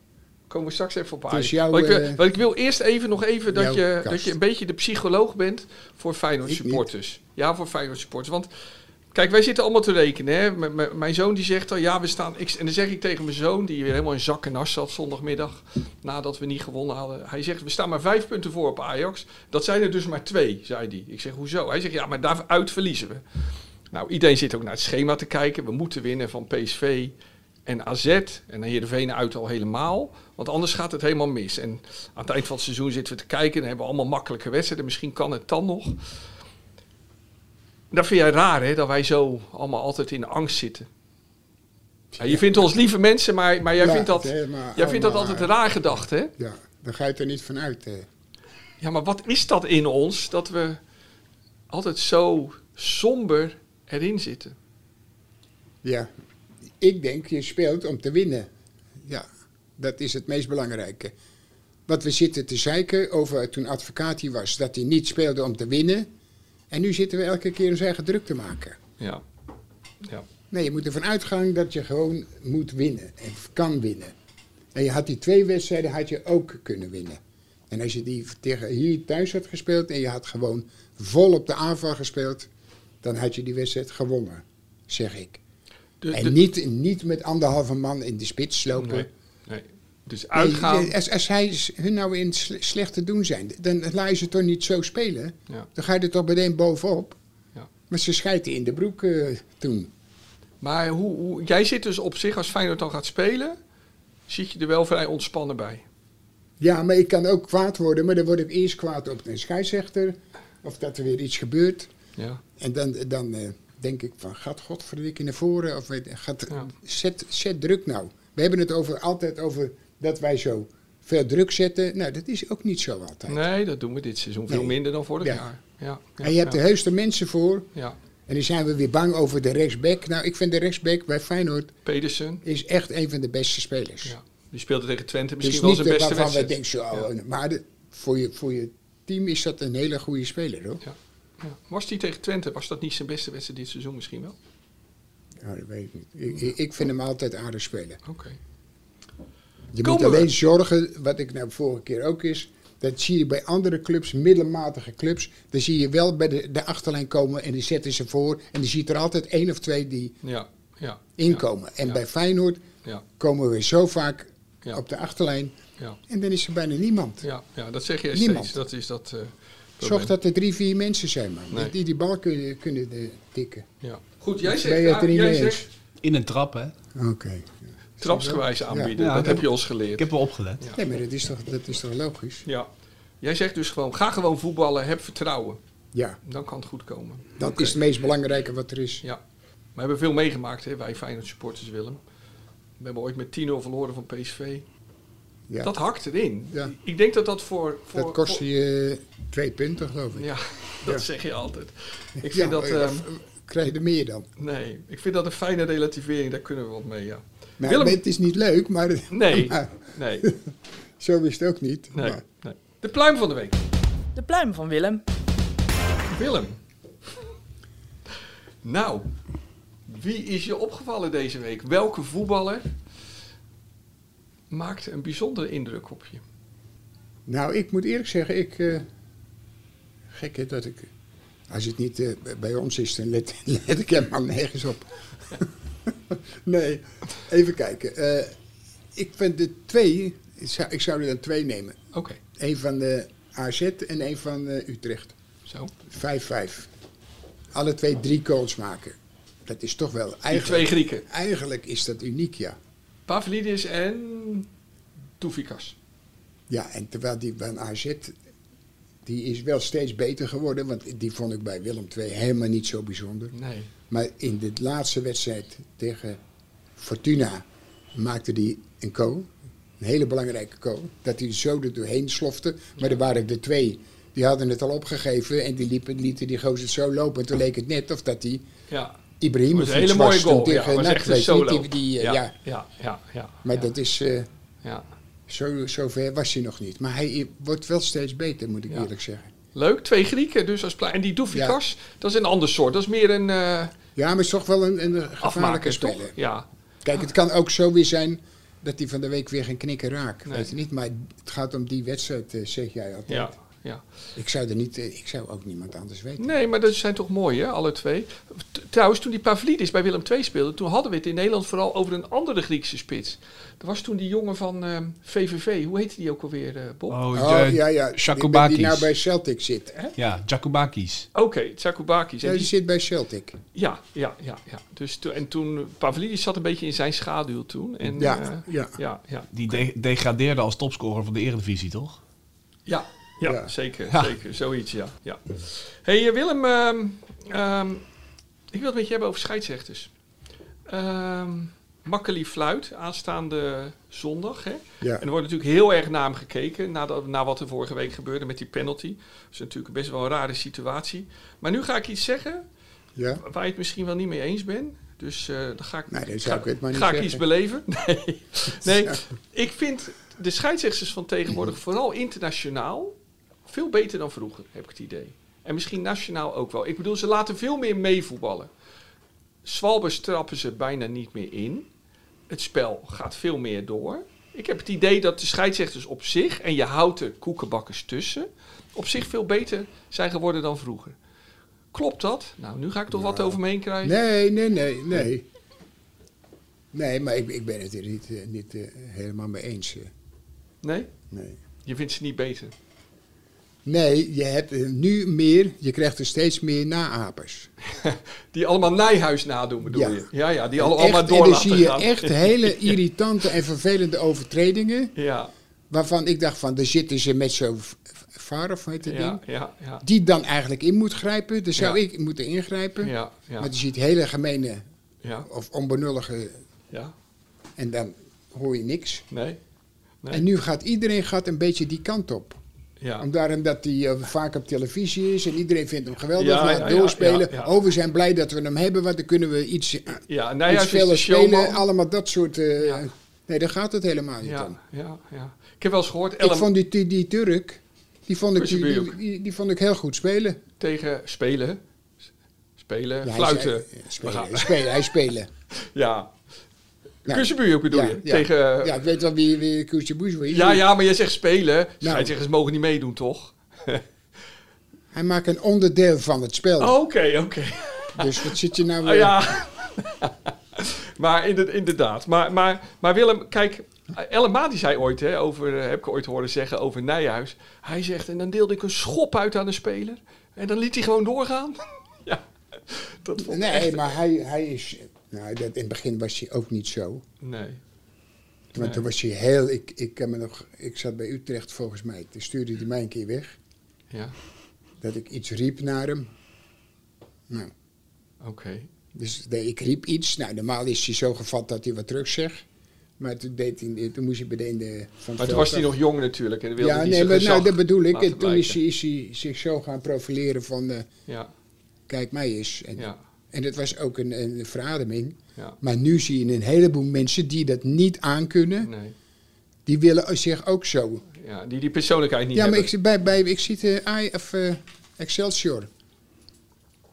Komen we straks even op want, ik wil, eh, want ik wil eerst even nog even dat je, kast. dat je een beetje de psycholoog bent voor Feyenoord supporters. Ja, voor Feyenoord supporters. Want kijk, wij zitten allemaal te rekenen. Hè? M- mijn zoon die zegt al, ja, we staan... Ik, en dan zeg ik tegen mijn zoon, die weer helemaal in zak en as zat zondagmiddag, nadat we niet gewonnen hadden. Hij zegt, we staan maar vijf punten voor op Ajax. Dat zijn er dus maar twee, zei hij. Ik zeg, hoezo? Hij zegt, ja, maar daaruit verliezen we. Nou, iedereen zit ook naar het schema te kijken. We moeten winnen van PSV en AZ. En Heerenveen uit al helemaal. Want anders gaat het helemaal mis. En aan het eind van het seizoen zitten we te kijken. Dan hebben we allemaal makkelijke wedstrijden. Misschien kan het dan nog. Dat vind jij raar, hè? Dat wij zo allemaal altijd in angst zitten. Ja, je vindt ons lieve mensen, maar, maar jij, Ja, vindt dat, jij vindt dat altijd een raar gedacht, hè? Ja, daar ga je er niet van uit. Ja, maar wat is dat in ons dat we altijd zo somber erin zitten? Ja, ik denk je speelt om te winnen. Ja, dat is het meest belangrijke. Want we zitten te zeiken over toen advocaat hier was, dat hij niet speelde om te winnen. En nu zitten we elke keer ons eigen druk te maken. Ja. Ja. Nee, je moet ervan uitgaan dat je gewoon moet winnen en kan winnen. En je had die twee wedstrijden had je ook kunnen winnen. En als je die tegen hier thuis had gespeeld en je had gewoon vol op de aanval gespeeld, dan had je die wedstrijd gewonnen, zeg ik. De, En niet, niet met anderhalve man in de spits lopen. Nee, Dus Nee, uitgaan. als, als hij hun nou in sle- slecht te doen zijn, dan laat je ze toch niet zo spelen. Ja. Dan ga je er toch meteen bovenop. Ja. Maar ze schijten in de broek eh, toen. Maar hoe, hoe, jij zit dus op zich, als Feyenoord dan gaat spelen, zit je er wel vrij ontspannen bij. Ja, maar ik kan ook kwaad worden, maar dan word ik eerst kwaad op een scheidsrechter. Of dat er weer iets gebeurt. Ja. En dan, dan eh, denk ik van, gaat godverdikke naar voren? Of weet, gaat, Ja. zet, zet druk nou. We hebben het over, altijd over dat wij zo veel druk zetten. Nou, dat is ook niet zo altijd. Nee, dat doen we dit seizoen veel Nee. minder dan vorig Ja. jaar. Ja. Ja. en je hebt de heusste mensen voor. Ja. En dan zijn we weer bang over de rechtsback. Nou, ik vind de rechtsback bij Feyenoord Pedersen. is echt een van de beste spelers. Ja. Die speelde tegen Twente dus misschien wel niet zijn beste waarvan we wedstrijd. denken, zo, maar de- voor, je, voor je team is dat een hele goede speler, hoor. Ja. Ja. Was die tegen Twente, was dat niet zijn beste wedstrijd dit seizoen misschien wel? Ja, dat weet ik niet. Ik, ik- ik vind hem altijd aardig spelen. Oké. Je Komen moet we. alleen zorgen, wat ik nou vorige keer ook is, dat zie je bij andere clubs, middelmatige clubs, dan zie je wel bij de, de achterlijn komen en die zetten ze voor. En dan zie je er altijd één of twee die Ja. Ja. inkomen. En Ja. bij Feyenoord Ja. komen we zo vaak Ja. op de achterlijn Ja. en dan is er bijna niemand. Ja. ja, dat zeg jij Niemand. steeds. Dat is dat. eh, Zorg dat er drie, vier mensen zijn, man. Nee. Die die bal kunnen, kunnen tikken. Ja. Goed, jij Ben zegt, je het ja, er niet jij mee zegt eens? In een trap, hè? Oké. Trapsgewijs aanbieden. Ja, dat heb je ons geleerd. Ik heb wel opgelet. Ja. Nee, maar dat is, toch, dat is toch logisch? Ja. Jij zegt dus gewoon, ga gewoon voetballen, heb vertrouwen. Ja, Dan kan het goed komen. dat is het meest belangrijke wat er is. Ja. We hebben veel meegemaakt, hè, wij Feyenoord supporters, Willem. We hebben ooit met 10-0 verloren van PSV. Ja. Dat hakt erin. Ja. Ik denk dat dat voor... voor dat kost voor- je eh, twee punten, geloof ik. Ja, dat Ja. zeg je altijd. Ik vind Ja, dat... f- krijg je er meer dan. nee, ik vind dat een fijne relativering. Daar kunnen we wat mee, ja. Nou, Willem- Het is niet leuk, maar, Nee, maar nee, zo is het ook niet. nee. De pluim van de week. De pluim van Willem. Willem. Nou, wie is je opgevallen deze week? Welke voetballer maakte een bijzondere indruk op je? nou, ik moet eerlijk zeggen, ik... eh, gek hè, dat ik... Als het niet eh, bij ons is, dan let, let ik helemaal nergens op. nee, even kijken. Eh, ik vind de twee... Ik zou, ik zou er dan twee nemen. Oké, Eén van de AZ en één van eh, Utrecht. zo. 5-5. Alle twee drie goals maken. Dat is toch wel... Die Eigenlijk, twee Grieken. eigenlijk is dat uniek, ja. Pavlidis en Toufikas. Ja, en terwijl die van AZ... Die is wel steeds beter geworden. Want die vond ik bij Willem II helemaal niet zo bijzonder. Nee. Maar in de laatste wedstrijd tegen Fortuna maakte die een goal. een hele belangrijke goal. Dat hij zo er doorheen slofte. Maar er waren er twee. Die hadden het al opgegeven en die liepen, lieten die gozer zo lopen. En toen leek het net of dat die Ja, Ibrahimovic was een hele was, mooie goal. Ja, tegen was NAC, echt een solo. Die, die, eh, ja, ja. ja, ja, ja. Maar ja, dat is, eh, ja. Zo, zo ver was hij nog niet. Maar hij wordt wel steeds beter, moet ik Ja. eerlijk zeggen. Leuk, twee Grieken dus als En die Doufikas, dat is een ander soort. Dat is meer een eh Ja, maar het is toch wel een, een gevaarlijke speler. Ja, Kijk, het kan ook zo weer zijn dat hij van de week weer geen knikker raakt. Nee. Weet je niet, maar het gaat om die wedstrijd, eh, zeg jij altijd. ja, ja. Ik zou er niet, eh, ik zou ook niemand anders weten. Nee, maar dat zijn toch mooi, hè, alle twee. Trouwens, toen die Pavlidis bij Willem II speelde, toen hadden we het in Nederland vooral over een andere Griekse spits. Dat was toen die jongen van ehm, VVV. Hoe heette die ook alweer, eh, Bob? Oh, Oh, de- ja, ja. Die, die nou bij Celtic zit. Ja, Jakubakis. Oké, Tsakubakis. Ja, En die die- zit bij Celtic. Ja, ja, ja. ja. Dus to- en toen, Pavlidis zat een beetje in zijn schaduw toen. En, Ja, eh, ja. ja, ja. Die de- degradeerde als topscorer van de Eredivisie, toch? Ja, ja, Ja. zeker, Ja. zeker. Zoiets, ja. ja. hey, eh, Willem, ehm, ehm, ik wil het met je hebben over scheidsrechters. Makkeli Fluit, aanstaande zondag. Hè? Ja. En er wordt natuurlijk heel erg naar hem gekeken, na, dat- na wat er vorige week gebeurde met die penalty. Dat is natuurlijk best wel een rare situatie. Maar nu ga ik iets zeggen ja. waar je het misschien wel niet mee eens bent. Dus eh, dan ga ik, Nee, dan ga, ik ga iets beleven. Nee. nee, ik vind de scheidsrechters van tegenwoordig, vooral internationaal, veel beter dan vroeger, heb ik het idee. En misschien nationaal ook wel. Ik bedoel, ze laten veel meer meevoetballen. Zwalbers trappen ze bijna niet meer in. Het spel gaat veel meer door. Ik heb het idee dat de scheidsrechters op zich, en je houdt er koekenbakkers tussen, op zich veel beter zijn geworden dan vroeger. Klopt dat? Nou, nu ga ik toch wat over me heen krijgen. Nee, nee, nee, nee. Nee, maar ik, ik ben het er niet, eh, niet eh, helemaal mee eens. eh. Nee? nee. Je vindt ze niet beter? Nee, je hebt nu meer, je krijgt er steeds meer naapers. Die allemaal Nijhuis nadoen, bedoel Ja. je? Ja, ja, die En allemaal echt, door en dan zie je gaan. echt hele irritante en vervelende overtredingen. Ja, Waarvan ik dacht van, daar zitten ze met zo'n v- VAR of heet ja, ding. ja, ja. Die dan eigenlijk in moet grijpen. Daar zou ik moeten ingrijpen. Ja, Maar je ziet hele gemene ja, of onbenullige ja. en dan hoor je niks. Nee? Nee? En nu gaat iedereen gaat een beetje die kant op. Ja. Omdat hij eh, vaak op televisie is en iedereen vindt hem geweldig. Ja, laat ja, doorspelen. ja. Oh, we zijn blij dat we hem hebben, want dan kunnen we iets, eh, Ja, iets showman. spelen. Allemaal dat soort... eh. Nee, daar gaat het helemaal niet om. Ja, ja. Ik heb wel eens gehoord, Ik vond die, die, die Turk, die vond, ik, die, die, vond ik heel goed spelen. tegen spelen. Spelen, hij fluiten. spelen, spelen, hij spelen. Ja. Nou, Kussenbuur bedoel ja, je? ja. Tegen, Ja, ik weet wel wie, wie Kusjebus is. ja, ja, maar je zegt spelen. Nou. Scheidsrechters mogen niet meedoen, toch? Hij maakt een onderdeel van het spel. Oh, Oké, oké. Dus wat zit je nou... Ah, eh, ja. maar inder- inderdaad. Maar, maar, maar Willem, kijk, die zei ooit, hè, over, eh, heb ik ooit horen zeggen over Nijhuis. Hij zegt, en dan deelde ik een schop uit aan de speler. En dan liet hij gewoon doorgaan. ja, dat vond ik Nee, echt- maar hij, hij is... Nou, dat, in het begin was hij ook niet zo. Nee. Want Nee. toen was hij heel... Ik, ik, kan me nog, ik zat bij Utrecht volgens mij. Toen stuurde hij mij een keer weg. Ja, Dat ik iets riep naar hem. Nou, oké. dus nee, ik riep iets. Nou, normaal is hij zo gevat dat hij wat terug zegt. Maar toen, deed hij, toen moest hij meteen de, van Maar toen was hij nog jong natuurlijk. En wilde Ja, nee, maar nou, dat bedoel ik. En toen is blijken. hij, is hij zich zo gaan profileren van... eh, Ja, kijk mij eens. En, ja, en dat was ook een, een verademing. ja. Maar nu zie je een heleboel mensen die dat niet aankunnen. Nee. Die willen zich ook zo. Ja, die die persoonlijkheid niet ja, maar hebben. ik, zie bij, bij, ik zie de Aj- of, eh, Excelsior.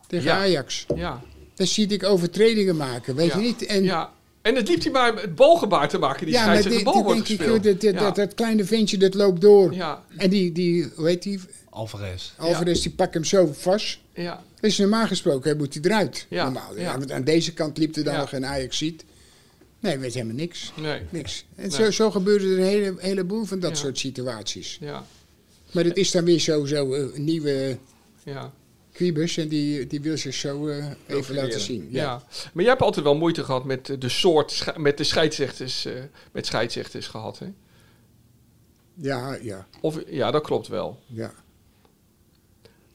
Tegen Ja. Ajax. Ja, Dan zie ik overtredingen maken, weet ja. je niet? En, ja. En het liep hij maar het balgebaar te maken. Die ja, maar de bal dit wordt denk ik, gespeeld. dat, dat, ja. dat, dat kleine ventje dat loopt door. ja, En die, die, hoe heet die? Alvarez. Alvarez, die pakt hem zo vast. ja, Dat is normaal gesproken, hij moet hij eruit. Ja, Normaal. ja. Want aan deze kant liep er dan Ja. nog een Ajax ziet. Nee, weet helemaal niks. nee. Niks. En Nee. zo, zo gebeurde er een hele, heleboel van dat Ja. soort situaties. Ja, Maar het is dan weer zo, zo eh, een nieuwe ja. Quibus en die, die wil zich zo eh, even laten zien. Ja. Ja. Maar jij hebt altijd wel moeite gehad met de soort, met de scheidsrechters, eh, met scheidsrechters gehad, hè? Ja, ja, Of, ja, dat klopt wel. ja.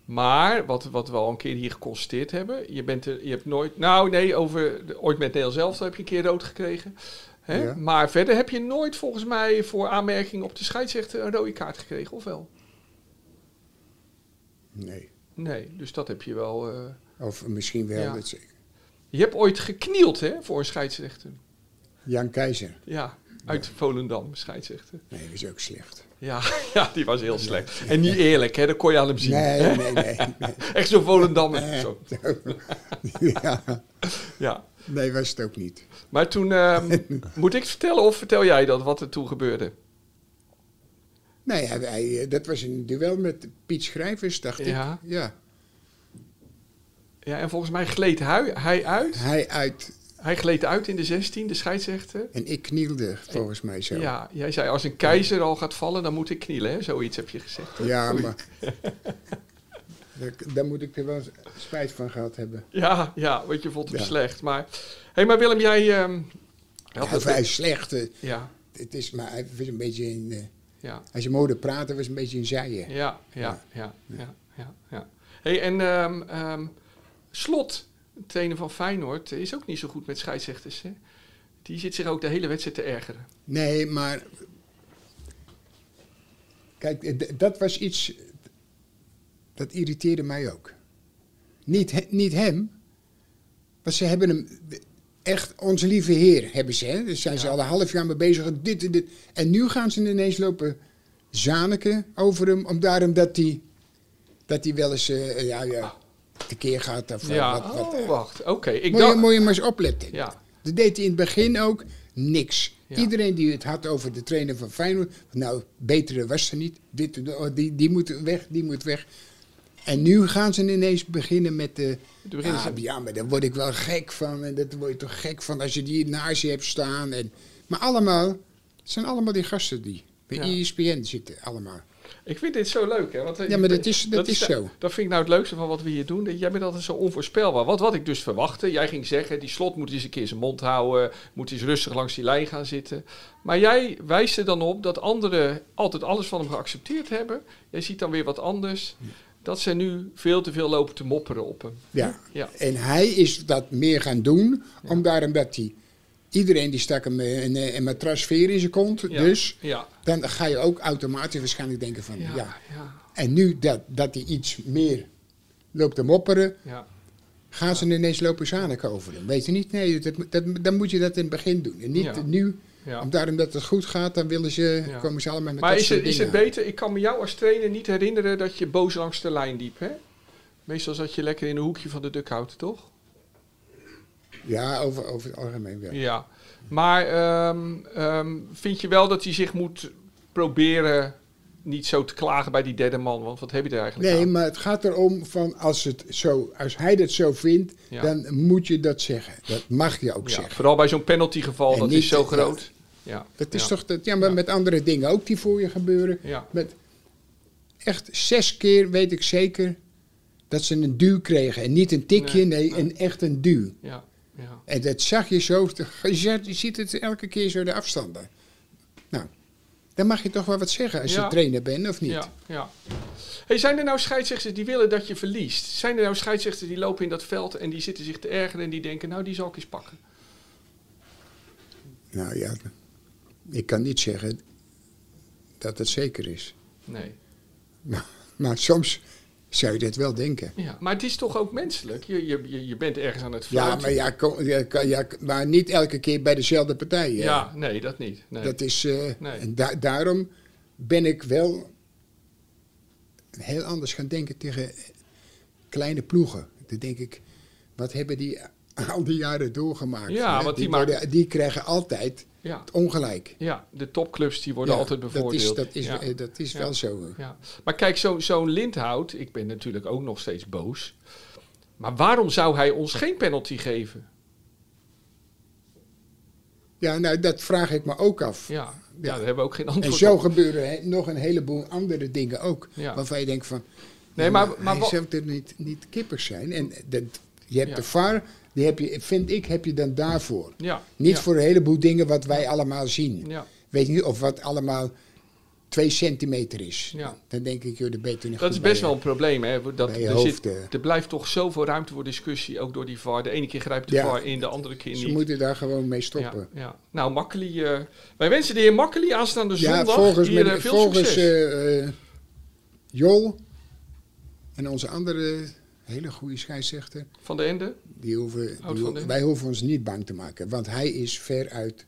Maar, wat, wat we al een keer hier geconstateerd hebben, je, bent er, je hebt nooit, nou nee, over, ooit met Nederland zelf heb je een keer rood gekregen. Hè? Ja. Maar verder heb je nooit volgens mij voor aanmerking op de scheidsrechter een rode kaart gekregen, of wel? Nee. Nee, dus dat heb je wel. eh, Of misschien wel. Ja. dat ze- Je hebt ooit geknield hè, voor een scheidsrechter. Jan Keizer. Ja, uit Volendam, scheidsrechter. Nee, dat is ook slecht. Ja, ja, die was heel slecht. En niet eerlijk, hè? dat kon je aan hem zien. Nee, nee, nee. nee. Echt zo'n. Nee. Zo. ja, Ja. nee, was het ook niet. Maar toen, ehm, moet ik het vertellen of vertel jij dat, wat er toen gebeurde? Nee, hij, hij, eh, dat was een duel met Piet Schrijvers, dacht Ja. ik. Ja. Ja, en volgens mij gleed hij, hij uit. Hij uit Hij gleed uit in de 16, de scheidsrechter. en ik knielde volgens mij zo. Ja, jij zei als een keizer al gaat vallen, dan moet ik knielen. Hè? Zoiets heb je gezegd. Ja, maar... daar, moet ik er wel spijt van gehad hebben. Ja, ja, want je vond hem Ja. slecht. Maar, hey, maar Willem, jij... ehm, had Ja, is slecht. eh, ja, Het is, maar hij was een beetje in... eh, ja, als je hoorde praten, was een beetje in zijen. ja, ja, ja, ja, ja, ja. Hey, en ehm, ehm, Slot, trainer van Feyenoord, is ook niet zo goed met scheidsrechters. Hè? Die zit zich ook de hele wedstrijd te ergeren. Nee, maar... Kijk, eh, dat was iets... Dat irriteerde mij ook. Niet, he- niet hem, maar ze hebben hem... Echt, onze lieve heer hebben ze, hè. Daar zijn ze al een half jaar mee bezig. Dit en dit. En nu gaan ze ineens lopen zaniken over hem. Om daarom dat hij... Dat hij wel eens... eh, ja, ja, tekeer gaat. Of, eh, Ja, wat, wat, oh, wacht. Oké, ik moet, dacht... moet je maar eens opletten. Ja, Dat deed hij in het begin ook niks. Ja. Iedereen die het had over de trainer van Feyenoord, nou, betere was er niet. Dit, oh, die, die moet weg, die moet weg. En nu gaan ze ineens beginnen met de. Beginnen Ah, ze- ja, maar daar word ik wel gek van. En dat word je toch gek van als je die naast je hebt staan. En, maar allemaal, het zijn allemaal die gasten die bij Ja. ESPN zitten, allemaal. Ik vind dit zo leuk, hè? Want, eh, Ja, maar dat is- dat is zo. Dat vind ik nou het leukste van wat we hier doen. Jij bent altijd zo onvoorspelbaar. Wat, wat ik dus verwachtte, jij ging zeggen, die slot moet eens een keer zijn mond houden, moet eens rustig langs die lijn gaan zitten. Maar jij wijst er dan op dat anderen altijd alles van hem geaccepteerd hebben. Jij ziet dan weer wat anders. Dat ze nu veel te veel lopen te mopperen op hem. Ja. Ja. En hij is dat meer gaan doen, om daarom dat hij. Iedereen die stak hem eh, een, een, een matrasfeer in zijn kont. Ja. Dus Ja. dan ga je ook automatisch waarschijnlijk denken van Ja. En nu dat, dat hij iets meer loopt te mopperen, gaan ze ineens lopen zaniken over hem. Weet je niet? Nee, dat, dat, dan moet je dat in het begin doen. En niet nu, ja. om daarom dat het goed gaat, dan willen ze, Ja. komen ze allemaal met Maar is het, is het beter? Ik kan me jou als trainer niet herinneren dat je boos langs de lijn liep, hè? Meestal zat je lekker in een hoekje van de duckhout, toch? Ja, over, over het algemeen wel. Ja. Maar ehm, ehm, vind je wel dat hij zich moet proberen niet zo te klagen bij die derde man? Want wat heb je er eigenlijk Nee, aan? maar het gaat erom van als, het zo, als hij dat zo vindt, Ja. dan moet je dat zeggen. Dat mag je ook Ja, zeggen. vooral bij zo'n penaltygeval, En dat is zo groot. Ja. Dat is ja. toch dat, ja, maar met andere dingen ook die voor je gebeuren. Met echt zes keer weet ik zeker dat ze een duw kregen. En niet een tikje, Nee, nee, nee. een echt een duw. Ja. Ja. En dat zag je zo, je ziet- het elke keer zo de afstanden. Nou, dan mag je toch wel wat zeggen als Ja. je trainer bent, of niet? Ja, ja. Hey, zijn er nou scheidsrechters die willen dat je verliest? Zijn er nou scheidsrechters die lopen in dat veld en die zitten zich te ergeren en die denken, nou die zal ik eens pakken? Nou ja, ik kan niet zeggen dat het zeker is. Nee. Maar, maar soms zou je dat wel denken. Ja. Maar het is toch ook menselijk? Je, je, je, bent ergens aan het Ja, fluiten. maar, ja, kom- ja, kan- ja, maar niet elke keer bij dezelfde partij. hè. Ja, nee, dat niet. Nee. Dat is, eh, Nee. en da- daarom ben ik wel heel anders gaan denken tegen kleine ploegen. Dan denk ik, wat hebben die al die jaren doorgemaakt? Ja, hè? want die worden- die krijgen altijd ja. het ongelijk. ja, de topclubs die worden Ja, altijd bevoordeeld. Dat is, dat is, ja. eh, dat is wel zo. Ja. Maar kijk, zo- zo'n Lindhout, ik ben natuurlijk ook nog steeds boos. Maar waarom zou hij ons geen penalty geven? Ja, nou, dat vraag ik me ook af. Ja, ja. Daar hebben we ook geen antwoord En zo op. gebeuren nog een heleboel andere dingen ook. Waarvan je denkt van, Nee, maar- maar hij wa- zou er niet, niet kippers zijn. En dat, je hebt de VAR, die heb je, vind ik, heb je dan daarvoor. Ja, Niet ja, voor een heleboel dingen wat wij allemaal zien. Ja, Weet je niet, of wat allemaal twee centimeter is. Ja. Dan denk ik, joh, dat beter niet Dat is best bij wel een probleem. Hè? Dat, bij je er, zit, eh. er blijft toch zoveel ruimte voor discussie, ook door die VAR. De ene keer grijpt de Ja. VAR in, de andere keer je. Ze niet. moeten daar gewoon mee stoppen. Ja, ja. Nou, Makkeli, eh, wij wensen de heer Makkeli aanstaande Ja, zondag volgens, hier met- eh, veel volgens Jol en onze andere hele goede scheidsrechter, Van de Ende. Die hoeven, wij hoeven ons niet bang te maken. Want hij is veruit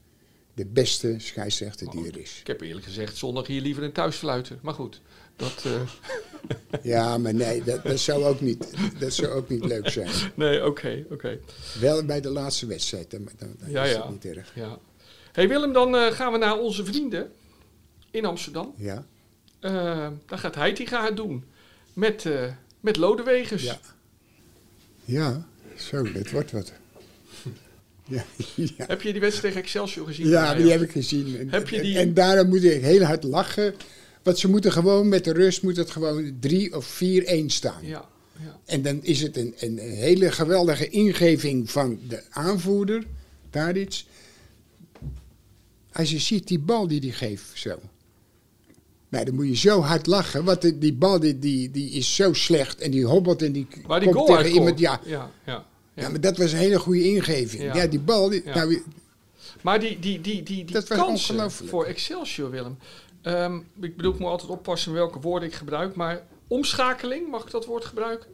de beste scheidsrechter die er is. Ik heb eerlijk gezegd zondag hier liever een thuisfluiten. Maar goed, dat... eh, Ja, maar nee, dat, dat, zou, ook niet, dat zou ook niet leuk zijn. nee, oké, oké. Wel bij de laatste wedstrijd, dan, dan, dan Ja, is ja. dat niet erg. Ja. hey Willem, dan eh, gaan we naar onze vrienden in Amsterdam. Ja, Eh dan gaat Heitinga het doen. Met, met Lodewegers. ja. Ja, zo, dat wordt wat. Ja, ja. Heb je die wedstrijd tegen Excelsior gezien? Ja, die heb ik gezien. En, Heb je die- en, en daarom moet ik heel hard lachen. Want ze moeten gewoon met de rust moet het gewoon 3 of 4-1 staan. Ja, ja. En dan is het een, een hele geweldige ingeving van de aanvoerder, Tadic. Als je ziet die bal die hij geeft, zo. Nou, dan moet je zo hard lachen, want die, die bal die, die, die is zo slecht en die hobbelt en die Waar die komt tegen iemand. Ja, ja, ja. ja. maar dat was een hele goede ingeving. Ja. Ja, die bal, die, nou, Maar die, die, die, die, die Dat was kansen voor Excelsior, Willem. Ehm, ik bedoel, ik moet altijd oppassen welke woorden ik gebruik. Maar omschakeling, mag ik dat woord gebruiken?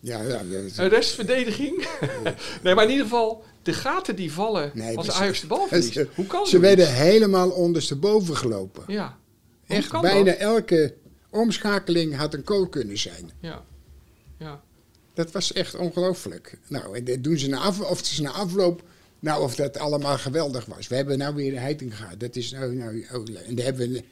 ja, ja, restverdediging? nee, maar in ieder geval, de gaten die vallen Nee, als Ajax de bal verliest. ze- Hoe kan ze werden helemaal ondersteboven gelopen. Ja. Echt, bijna dat? elke omschakeling had een goal kunnen zijn. Ja. ja. Dat was echt ongelooflijk. Nou, en dat doen ze na, af, of is na afloop, nou, of dat allemaal geweldig was. We hebben nou weer Heiting gehad. Dat is nou, nou leuk. En dan hebben we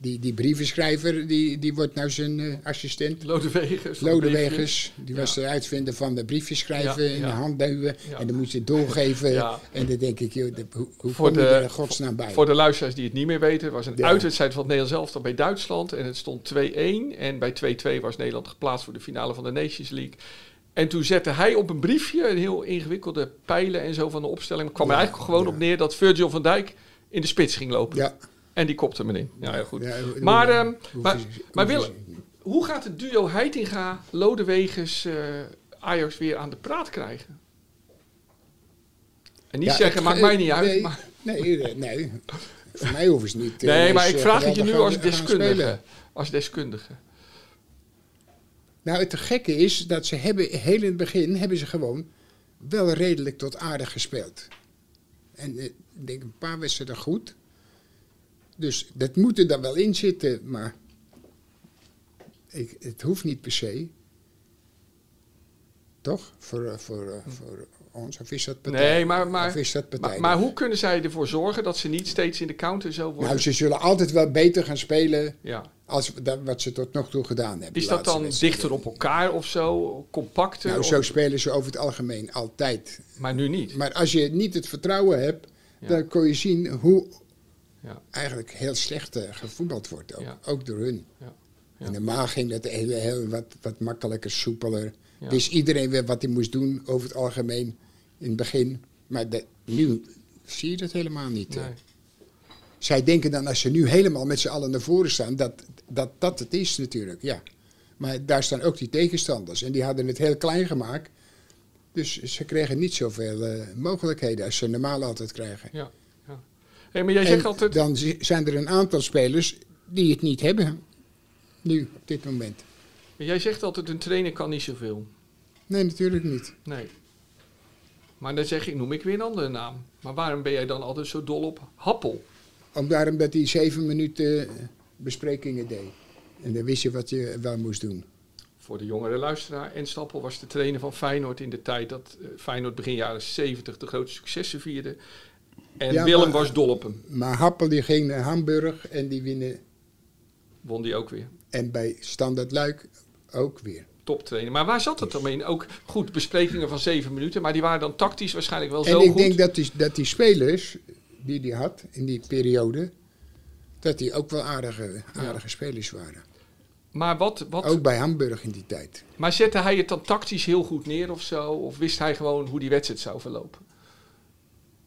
die, die brievenschrijver, die, die wordt nou zijn eh, assistent. Lodewegers. Lodewegers, die Ja. was de uitvinder van de briefjes schrijven Ja, in ja. de hand duwen. En dan moet je het doorgeven. En dan denk ik, joh, hoe, hoe Voor kom je er godsnaam bij? Voor de luisteraars die het niet meer weten, was een uitwedstrijd van het Nederlands elftal bij Duitsland. En het stond 2-1. En bij 2-2 was Nederland geplaatst voor de finale van de Nations League. En toen zette hij op een briefje een heel ingewikkelde pijlen en zo van de opstelling. kwam er eigenlijk gewoon op neer dat Virgil van Dijk in de spits ging lopen. ja. En die kopte hem in. Ja, heel goed. Ja, hoe- Maar, hoe- ehm, hoe- maar- hoe- maar hoe- Willem- Hoe gaat het duo Heitinga, Lodewegers, eh Ajax weer aan de praat krijgen? En niet Ja, zeggen, maakt mij niet uit. Nee, maar- nee, nee, nee. Voor mij hoeven ze niet. eh, Nee, maar ik eh, vraag het je nu als deskundige. Als deskundige. Nou, het gekke is dat ze hebben heel in het begin hebben ze gewoon wel redelijk tot aardig gespeeld. En eh, ik denk een paar wedstrijden goed. Dus dat moet er dan wel in zitten, maar ik, het hoeft niet per se. Toch? Voor, eh, voor, eh, voor ons, of is dat partij? Nee, maar, maar, of is dat partij? maar, maar hoe kunnen zij ervoor zorgen dat ze niet steeds in de counter zo worden? Nou, ze zullen altijd wel beter gaan spelen ja. als wat ze tot nog toe gedaan hebben. Is dat dan dichter op elkaar of zo? Compacter? Nou, Of- zo spelen ze over het algemeen altijd. Maar nu niet. Maar als je niet het vertrouwen hebt, Ja. dan kun je zien hoe Ja. eigenlijk heel slecht eh, gevoetbald wordt. Ook, Ja. ook door hun. En normaal ging dat heel, heel wat, wat makkelijker, soepeler. Wist iedereen weer wat hij moest doen over het algemeen in het begin. Maar nu zie je dat helemaal niet. eh. Nee. Zij denken dan als ze nu helemaal met z'n allen naar voren staan, dat, dat dat het is natuurlijk, ja. Maar daar staan ook die tegenstanders en die hadden het heel klein gemaakt. Dus ze kregen niet zoveel eh, mogelijkheden als ze normaal altijd krijgen. Ja. Ja. Hey, maar jij En zegt altijd... dan zi- zijn er een aantal spelers die het niet hebben. Nu, op dit moment. Jij zegt altijd, een trainer kan niet zoveel. Nee, natuurlijk niet. Nee. Maar dan zeg ik, noem ik weer een andere naam. Maar waarom ben jij dan altijd zo dol op Happel? Om daarom dat hij zeven minuten besprekingen deed. En dan wist je wat je wel moest doen. Voor de jongere luisteraar. En Stappel was de trainer van Feyenoord in de tijd dat eh, Feyenoord begin jaren 70 de grote successen vierde. En Ja, Willem maar- was dol op hem. Maar Happel die ging naar Hamburg en die winnen. Won die ook weer. En bij Standard Luik ook weer. Toptrainer. Maar waar zat het dan in? Ook goed, besprekingen van zeven minuten. Maar die waren dan tactisch waarschijnlijk wel En zo ik goed. denk dat die, dat die spelers die hij had in die periode, dat die ook wel aardige, aardige spelers waren. Maar, wat, wat, Ook bij Hamburg in die tijd. maar zette hij het dan tactisch heel goed neer of zo? Of wist hij gewoon hoe die wedstrijd zou verlopen?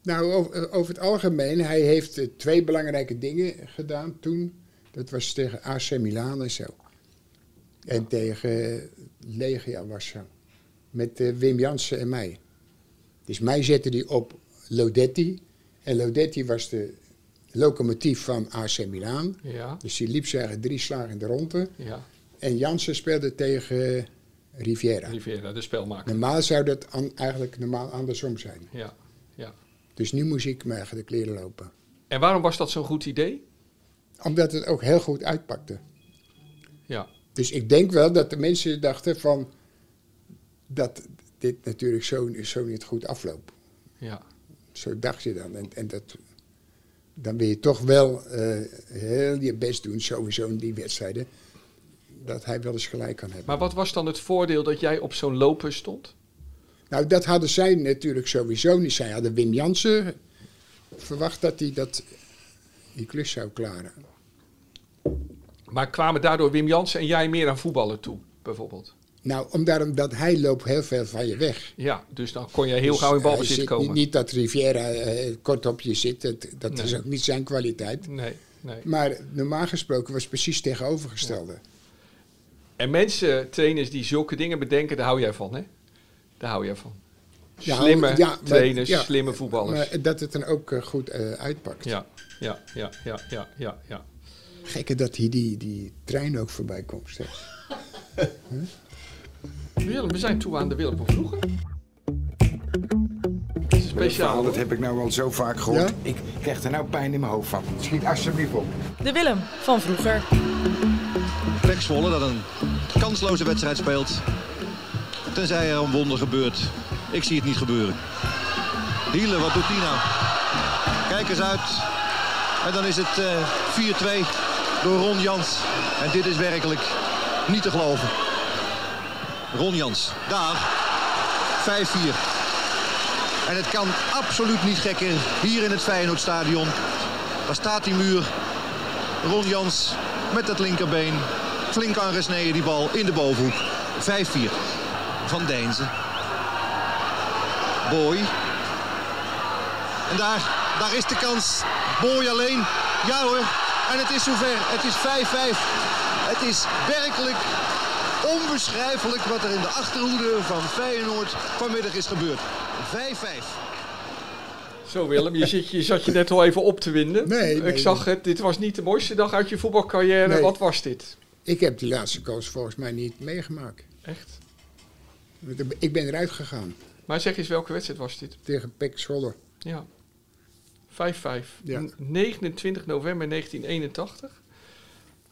Nou, over, over het algemeen, hij heeft eh, twee belangrijke dingen gedaan toen. Dat was tegen AC Milan en zo. En tegen Legia was zo. Met eh, Wim Jansen en mij. Dus mij zette die op Lodetti. En Lodetti was de locomotief van AC Milan. Ja, Dus die liep zeggen drie slagen in de ronde. ja. En Jansen speelde tegen Riviera. Rivera, de spelmaker. Normaal zou dat an- eigenlijk normaal andersom zijn. Ja. Dus nu moest ik me eigenlijk leren lopen. En waarom was dat zo'n goed idee? Omdat het ook heel goed uitpakte. Ja, Dus ik denk wel dat de mensen dachten van... dat dit natuurlijk zo, zo niet goed afloopt. ja. Zo dacht je dan. En, en dat, dan wil je toch wel eh, heel je best doen, sowieso in die wedstrijden... dat hij wel eens gelijk kan hebben. Maar wat was dan het voordeel dat jij op zo'n loper stond? Nou, dat hadden zij natuurlijk sowieso niet. Zij hadden Wim Jansen verwacht dat hij dat, die klus zou klaren. Maar kwamen daardoor Wim Jansen en jij meer aan voetballen toe, bijvoorbeeld? Nou, omdat, hij loopt heel veel van je weg. Ja, dus dan kon je heel Dus gauw in hij balbezit zit komen. Niet, niet dat Riviera eh, kort op je zit, dat, dat is ook niet zijn kwaliteit. Nee, nee. Maar normaal gesproken was het precies tegenovergestelde. En mensen, trainers die zulke dingen bedenken, daar hou jij van, hè? Daar hou jij van. Ja, Slimme ja, trainers, ja, slimme voetballers. Maar dat het dan ook eh, goed eh, uitpakt. Ja, ja, ja, ja, ja, ja, ja. Gekke dat hier die, die trein ook voorbij komt. steeds. Willem, we zijn toe aan de Willem van vroeger. Speciaal. dat heb ik nou al zo vaak gehoord. Ja? Ik krijg er nou pijn in mijn hoofd van. Schiet alsjeblieft op. De Willem van vroeger. Pek Zwolle dat een kansloze wedstrijd speelt. Tenzij er een wonder gebeurt. Ik zie het niet gebeuren. Hielen, wat doet hij nou? Kijk eens uit. En dan is het eh 4-2 door Ron Jans. En dit is werkelijk niet te geloven. Ron Jans, daar. 5-4. En het kan absoluut niet gekker hier in het Feyenoordstadion. Daar staat die muur. Ron Jans met het linkerbeen. Flink aangesneden die bal in de bovenhoek. 5-4 van Deense. Boy. En daar, daar is de kans. Boy alleen. Ja hoor. En het is zover. Het is 5-5. Het is werkelijk onbeschrijfelijk wat er in de achterhoede van Feyenoord vanmiddag is gebeurd. 5-5. Zo Willem, je, zit, je zat je net al even op te winden. Nee, Ik nee, zag het, dit was niet de mooiste dag uit je voetbalcarrière. Nee. Wat was dit? Ik heb die laatste koos volgens mij niet meegemaakt. Echt? Ik ben eruit gegaan Maar zeg eens, welke wedstrijd was dit? tegen Pek Zwolle. Ja. 5-5. Ja. N- 29 november 1981.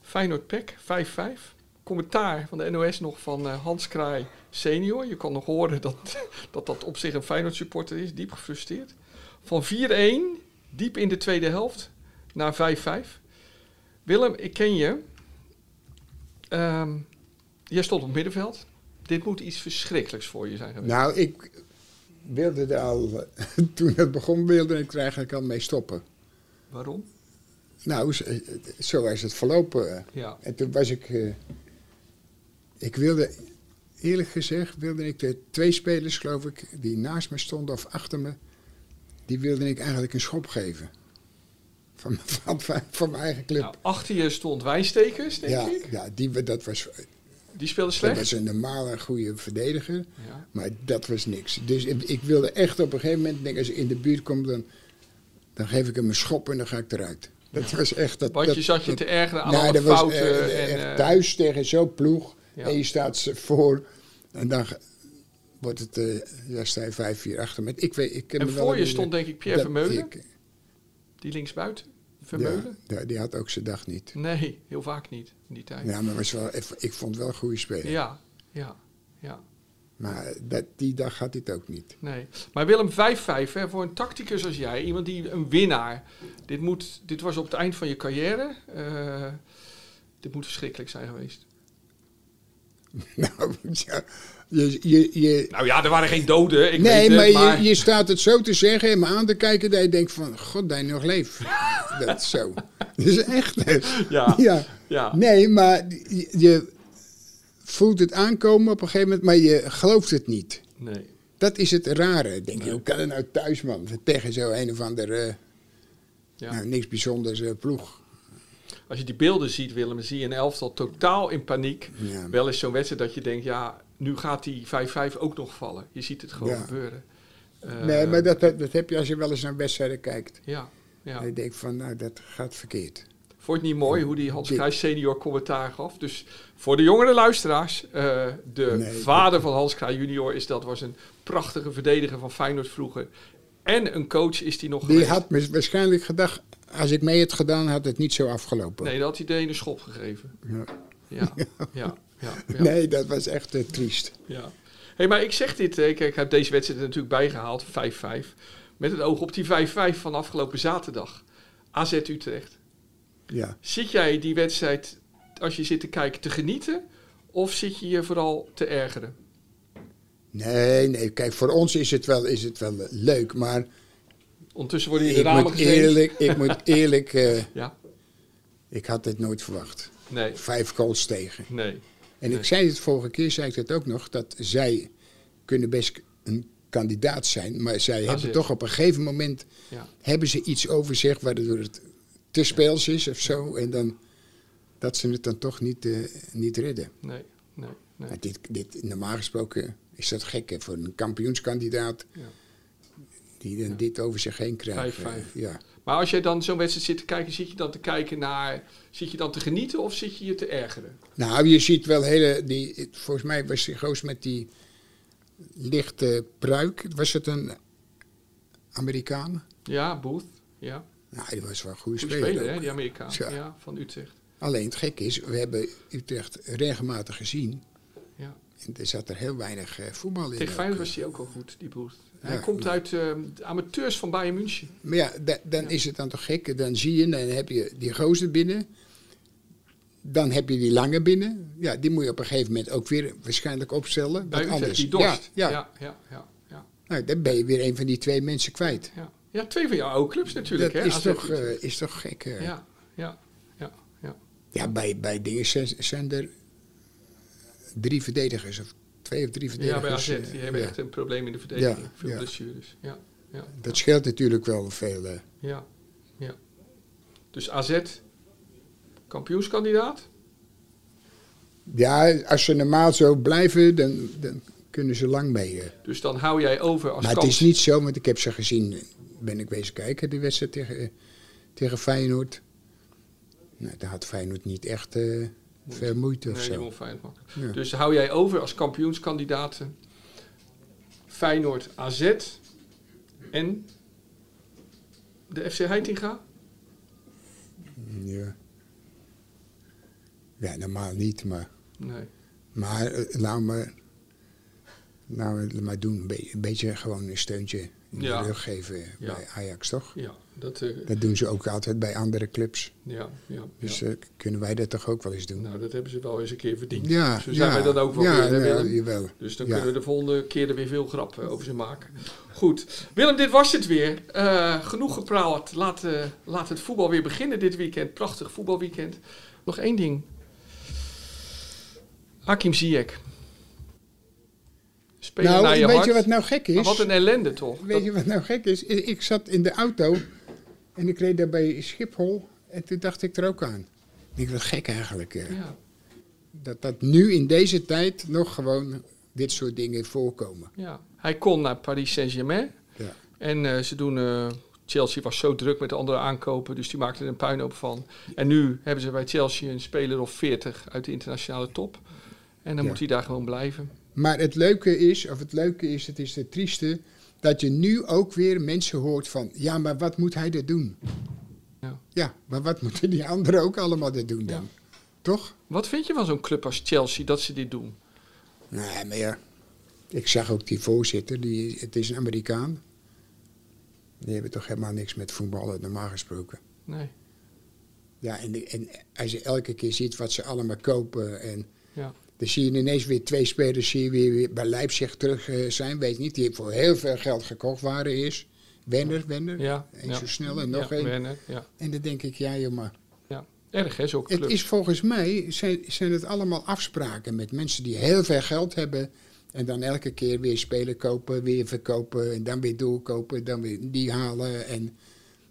Feyenoord Pek, 5-5. Commentaar van de NOS nog van eh, Hans Kraai senior. Je kan nog horen dat, dat dat op zich een Feyenoord supporter is, diep gefrustreerd. Van 4-1, diep in de tweede helft, naar 5-5. Willem, ik ken je. Ehm, jij stond op het middenveld. Dit moet iets verschrikkelijks voor je zijn geweest. Nou, ik wilde er al, toen het begon, wilde ik er eigenlijk al mee stoppen. Waarom? Nou, zo, is het verlopen. Ja. En toen was ik, eh, ik wilde, eerlijk gezegd, wilde ik de twee spelers, geloof ik, die naast me stonden of achter me, die wilde ik eigenlijk een schop geven. Van, van, van, van mijn eigen club. Nou, achter je stond Wijnstekers, denk ja, ik. ja die, dat was, Die speelde dat slecht. was een normale, goede verdediger. Ja. Maar dat was niks. Dus ik, ik wilde echt op een gegeven moment, denk, als ik in de buurt kom, dan, dan geef ik hem een schop en dan ga ik eruit. Dat was echt... Dat, Want dat, je zat je dat- te ergeren aan Nou, alle dat was fouten. eh, en, echt eh, thuis tegen zo'n ploeg. Ja. En je staat ze voor. En dan wordt het, eh ja, sta je vijf, vier achter. Met, ik weet, ik ken en me wel voor je stond denk ik Pierre dat Vermeulen, die linksbuiten. Ja, Vermeulen? ja, die had ook zijn dag niet. Nee, heel vaak niet in die tijd. Ja, Ja, maar was wel, ik, vond wel een goede speler. ja, ja. Maar dat, die dag had hij het ook niet. Nee. Maar Willem 5-5, hè, voor een tacticus als jij, iemand die een winnaar. Dit, moet, dit was op het eind van je carrière. eh, dit moet verschrikkelijk zijn geweest. nou, ja, je, je, je, Nou ja, er waren geen doden. Ik nee, weet het, maar, maar Je, je staat het zo te zeggen en me aan te kijken dat je denkt van, god, dat je nog leeft. dat is zo. Dat is echt. Ja. ja. ja. Nee, maar je, je voelt het aankomen op een gegeven moment, maar je gelooft het niet. Nee. Dat is het rare. Denk je, hoe kan het nou thuis, man? Tegen zo een of ander, eh, Ja. nou, niks bijzonders eh, ploeg. Als je die beelden ziet, Willem, dan zie je een elftal totaal in paniek. Ja. Wel eens zo'n wedstrijd dat je denkt, ja, nu gaat die 5-5 ook nog vallen. Je ziet het gewoon Ja. gebeuren. Eh, nee, maar dat, dat, dat heb je als je wel eens naar wedstrijden kijkt. Ja, ja. En je denkt van, nou, dat gaat verkeerd. Vond je het niet mooi hoe die Hans Kruijs senior commentaar gaf? Dus voor de jongere luisteraars, eh, de Nee, vader van Hans Kruijs junior is dat was een prachtige verdediger van Feyenoord vroeger. En een coach is die nog Die geweest. had waarschijnlijk gedacht, als ik mee had gedaan, had het niet zo afgelopen. Nee, dat had hij de ene schop gegeven. Ja. Ja, ja, ja. ja, Nee, dat was echt eh, triest. ja. Hey, maar ik zeg dit, kijk, ik heb deze wedstrijd er natuurlijk bijgehaald, 5-5. Met het oog op die 5-5 van afgelopen zaterdag. AZ Utrecht. Ja. Zit jij die wedstrijd, als je zit te kijken, te genieten? Of zit je je vooral te ergeren? Nee, nee, kijk, voor ons is het wel, is het wel leuk, maar Ondertussen worden hier de ik ramen eerlijk, ik moet eerlijk, eh, Ja, ik had dit nooit verwacht. nee, Vijf goals tegen. nee. En Nee. ik zei het vorige keer, zei ik het ook nog, dat zij kunnen best een kandidaat zijn, maar zij hebben toch op een gegeven moment, Ja. hebben ze iets over zich waardoor het te speels is of zo, en dan, dat ze het dan toch niet, eh, niet redden. Nee, nee, nee. Maar dit, dit, normaal gesproken is dat gek hè, voor een kampioenskandidaat. Ja. Die dan dit over zich heen krijgt. 5-5. Eh, ja. Maar als jij dan zo'n wedstrijd zit te kijken, zit je dan te kijken naar... Zit je dan te genieten of zit je je te ergeren? Nou, je ziet wel hele. Die, volgens mij was die goos met die lichte pruik. Was het een Amerikaan? Ja, Booth. Ja, Nou, die was wel een goede speler. speler, hè, die Amerikaan. Ja. Ja. van Utrecht. Alleen het gekke is, we hebben Utrecht regelmatig gezien. Ja. En er zat er heel weinig eh, voetbal in. Tegen. Feyenoord was hij ook al goed, die Booth. Hij komt uit de amateurs van Bayern München. Maar ja, da- dan is het dan toch gek. Dan zie je, dan heb je die gozer binnen. Dan heb je die lange binnen. Ja, die moet je op een gegeven moment ook weer waarschijnlijk opstellen. Bij anders. die dorst. Ja, ja. ja, ja, ja, ja. Nou, dan ben je weer een van die twee mensen kwijt. ja. Ja, twee van jouw oude clubs natuurlijk. dat hè? is toch, eh, is toch gek. eh. ja, ja, ja, ja. Ja, bij, bij dingen zijn, zijn er drie verdedigers. Of twee of drie Ja, verdedigers. bij AZ. eh, Die hebben ja. echt een probleem in de verdediging. Ja, Veel ja. blessures. Ja, ja, Dat scheelt natuurlijk wel veel. ja, ja. Dus AZ, kampioenskandidaat? Ja, als ze normaal zo blijven, dan, dan kunnen ze lang mee. eh. Dus dan hou jij over als Maar het is niet zo, want ik heb ze gezien, ben ik wezen kijken, die wedstrijd tegen, eh, tegen Feyenoord. Nou, daar had Feyenoord niet echt eh, veel moeite of Nee, zo. Ja. Dus hou jij over als kampioenskandidaten Feyenoord AZ en de FC Heitinga? Ja. Ja, normaal niet, maar, Nee. maar eh, laat maar, nou, maar doen. Een, be- een beetje gewoon een steuntje in Ja. de rug geven Ja. bij Ajax, toch? Ja, dat, eh, Dat doen ze ook altijd bij andere clubs. ja, ja, Dus eh, kunnen wij dat toch ook wel eens doen? Nou, dat hebben ze wel eens een keer verdiend. ja, Zo zijn wij dan ook wel ja, weer, jawel. Dus dan kunnen we de volgende keer er weer veel grappen over ze maken. Goed. Willem, dit was het weer. Genoeg gepraat. Laat, laat het voetbal weer beginnen dit weekend. Prachtig voetbalweekend. Nog één ding. Hakim Ziyech. Spelen naar Nou, je weet hart. je wat nou gek is? Maar wat een ellende toch? Weet je wat nou gek is? Ik zat in de auto en ik reed daar bij Schiphol en toen dacht ik er ook aan. Ik wat gek eigenlijk. eh, Ja, Dat dat nu in deze tijd nog gewoon dit soort dingen voorkomen. ja. Hij kon naar Paris Saint-Germain. Ja. En eh, ze doen. eh, Chelsea was zo druk met de andere aankopen, dus die maakten er een puinhoop van. En nu hebben ze bij Chelsea een speler of 40 uit de internationale top. En dan Ja. moet hij daar gewoon blijven. Maar het leuke is, of het leuke is, het is het trieste, dat je nu ook weer mensen hoort van, ja, maar wat moet hij er doen? Ja. Ja, maar wat moeten die anderen ook allemaal er doen dan? Toch? Wat vind je van zo'n club als Chelsea dat ze dit doen? Nee, maar ja, ik zag ook die voorzitter, die, het is een Amerikaan. Die hebben toch helemaal niks met voetballen, normaal gesproken. Nee. Ja, en, en als je elke keer ziet wat ze allemaal kopen en Ja. Dan zie je ineens weer twee spelers je weer, bij Leipzig terug eh, zijn, weet niet, die voor heel veel geld gekocht waren is. Wenner, Wenner, Ja. en ja. zo snel en nog ja, één. Ja. En dan denk ik, ja joh, maar ja. Erg hè, zulke het is volgens mij, zijn, zijn het allemaal afspraken met mensen die heel veel geld hebben en dan elke keer weer spelen kopen, weer verkopen en dan weer doorkopen, dan weer die halen. En,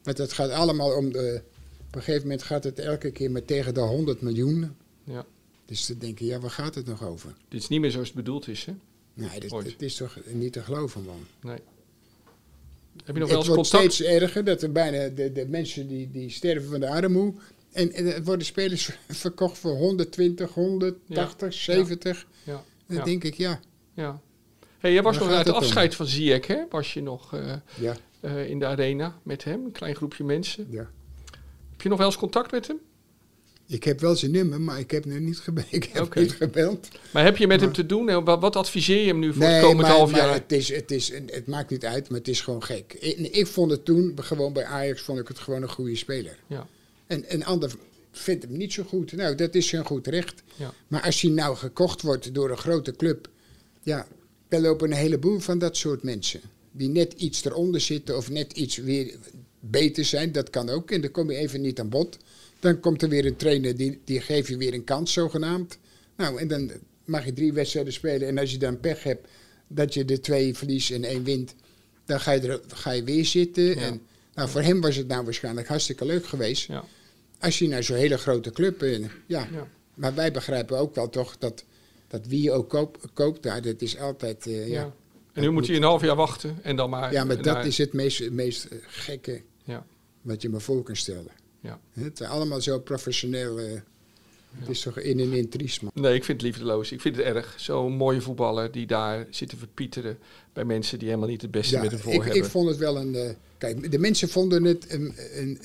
want het gaat allemaal om de, op een gegeven moment gaat het elke keer maar tegen de 100 miljoen. Ja. Dus dan denk je, ja, waar gaat het nog over? Dit is niet meer zoals het bedoeld is, hè? Nee, dit, het is toch niet te geloven, man. Nee. Heb je nog wel Het eens wordt contact? steeds erger dat er bijna de, de mensen die, die sterven van de armoede. En, en er worden spelers verkocht voor 120, 180, 70. Ja. Dan denk ik, ja, ja. Hey, jij was nog uit het het om? afscheid van Ziyech, hè? Was je nog eh, eh, in de arena met hem, een klein groepje mensen. ja. Heb je nog wel eens contact met hem? Ik heb wel zijn nummer, maar ik heb nu niet gebeld. Ik heb niet gebeld. Maar heb je met hem te doen? En wat, adviseer je hem nu voor het Nee, komend maar, half maar jaar? het, is, het, is, het maakt niet uit, maar het is gewoon gek. Ik, ik vond het toen, gewoon bij Ajax, vond ik het gewoon een goede speler. Ja. En een ander vindt hem niet zo goed. Nou, dat is zijn goed recht. Ja. Maar als hij nou gekocht wordt door een grote club, ja, er lopen een heleboel van dat soort mensen. Die net iets eronder zitten of net iets weer beter zijn, dat kan ook. En dan kom je even niet aan bod. Dan komt er weer een trainer, die, die geeft je weer een kans, zogenaamd. Nou, en dan mag je drie wedstrijden spelen. En als je dan pech hebt dat je de twee verliest en één wint, dan ga je, er, ga je weer zitten. En, nou, voor hem was het nou waarschijnlijk hartstikke leuk geweest. Ja. Als je naar zo'n hele grote club... eh, ja. Ja. maar wij begrijpen ook wel toch dat, dat wie je ook koop, koopt daar, dat is altijd... eh, ja. En nu moet hij een half jaar wachten en dan maar... ja, maar dat naar- is het meest, meest gekke Ja. wat je me voor kan stellen. Ja. Het is allemaal zo professioneel. Het is toch in en in triest, man. Nee, ik vind het liefdeloos. Ik vind het erg. Zo'n mooie voetballer die daar zit te verpieteren bij mensen die helemaal niet het beste Ja, met hem voor ik, hebben. ik vond het wel een... eh, kijk, de mensen vonden het een, een,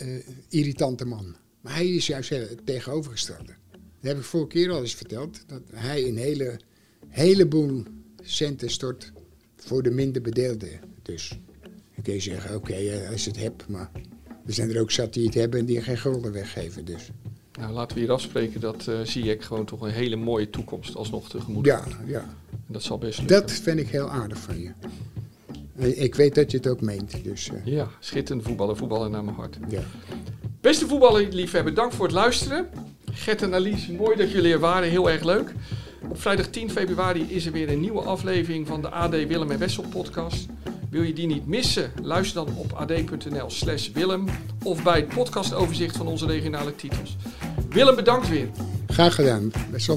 irritante man. Maar hij is juist het tegenovergestelde. Dat heb ik vorige keer al eens verteld. Dat hij een hele, heleboel centen stort voor de minder bedeelden. Dus dan kun je zeggen, oké, eh, als je het hebt. Maar er zijn er ook zat die het hebben en die geen gulden weggeven. Dus Nou, laten we hier afspreken dat eh Ziyech gewoon toch een hele mooie toekomst alsnog tegemoet ja, ja, En dat zal best lukken. dat vind ik heel aardig van je. Eh, Ik weet dat je het ook meent. Dus eh, Ja, schitterende voetballer, voetballer naar mijn hart. ja. Beste voetballerliefhebber, dank voor het luisteren. Gert en Alice, mooi dat jullie er waren, heel erg leuk. Op vrijdag 10 februari is er weer een nieuwe aflevering van de AD Willem en Wessel podcast. Wil je die niet missen? Luister dan op ad.nl slash Willem of bij het podcastoverzicht van onze regionale titels. Willem, bedankt weer. Graag gedaan. Best.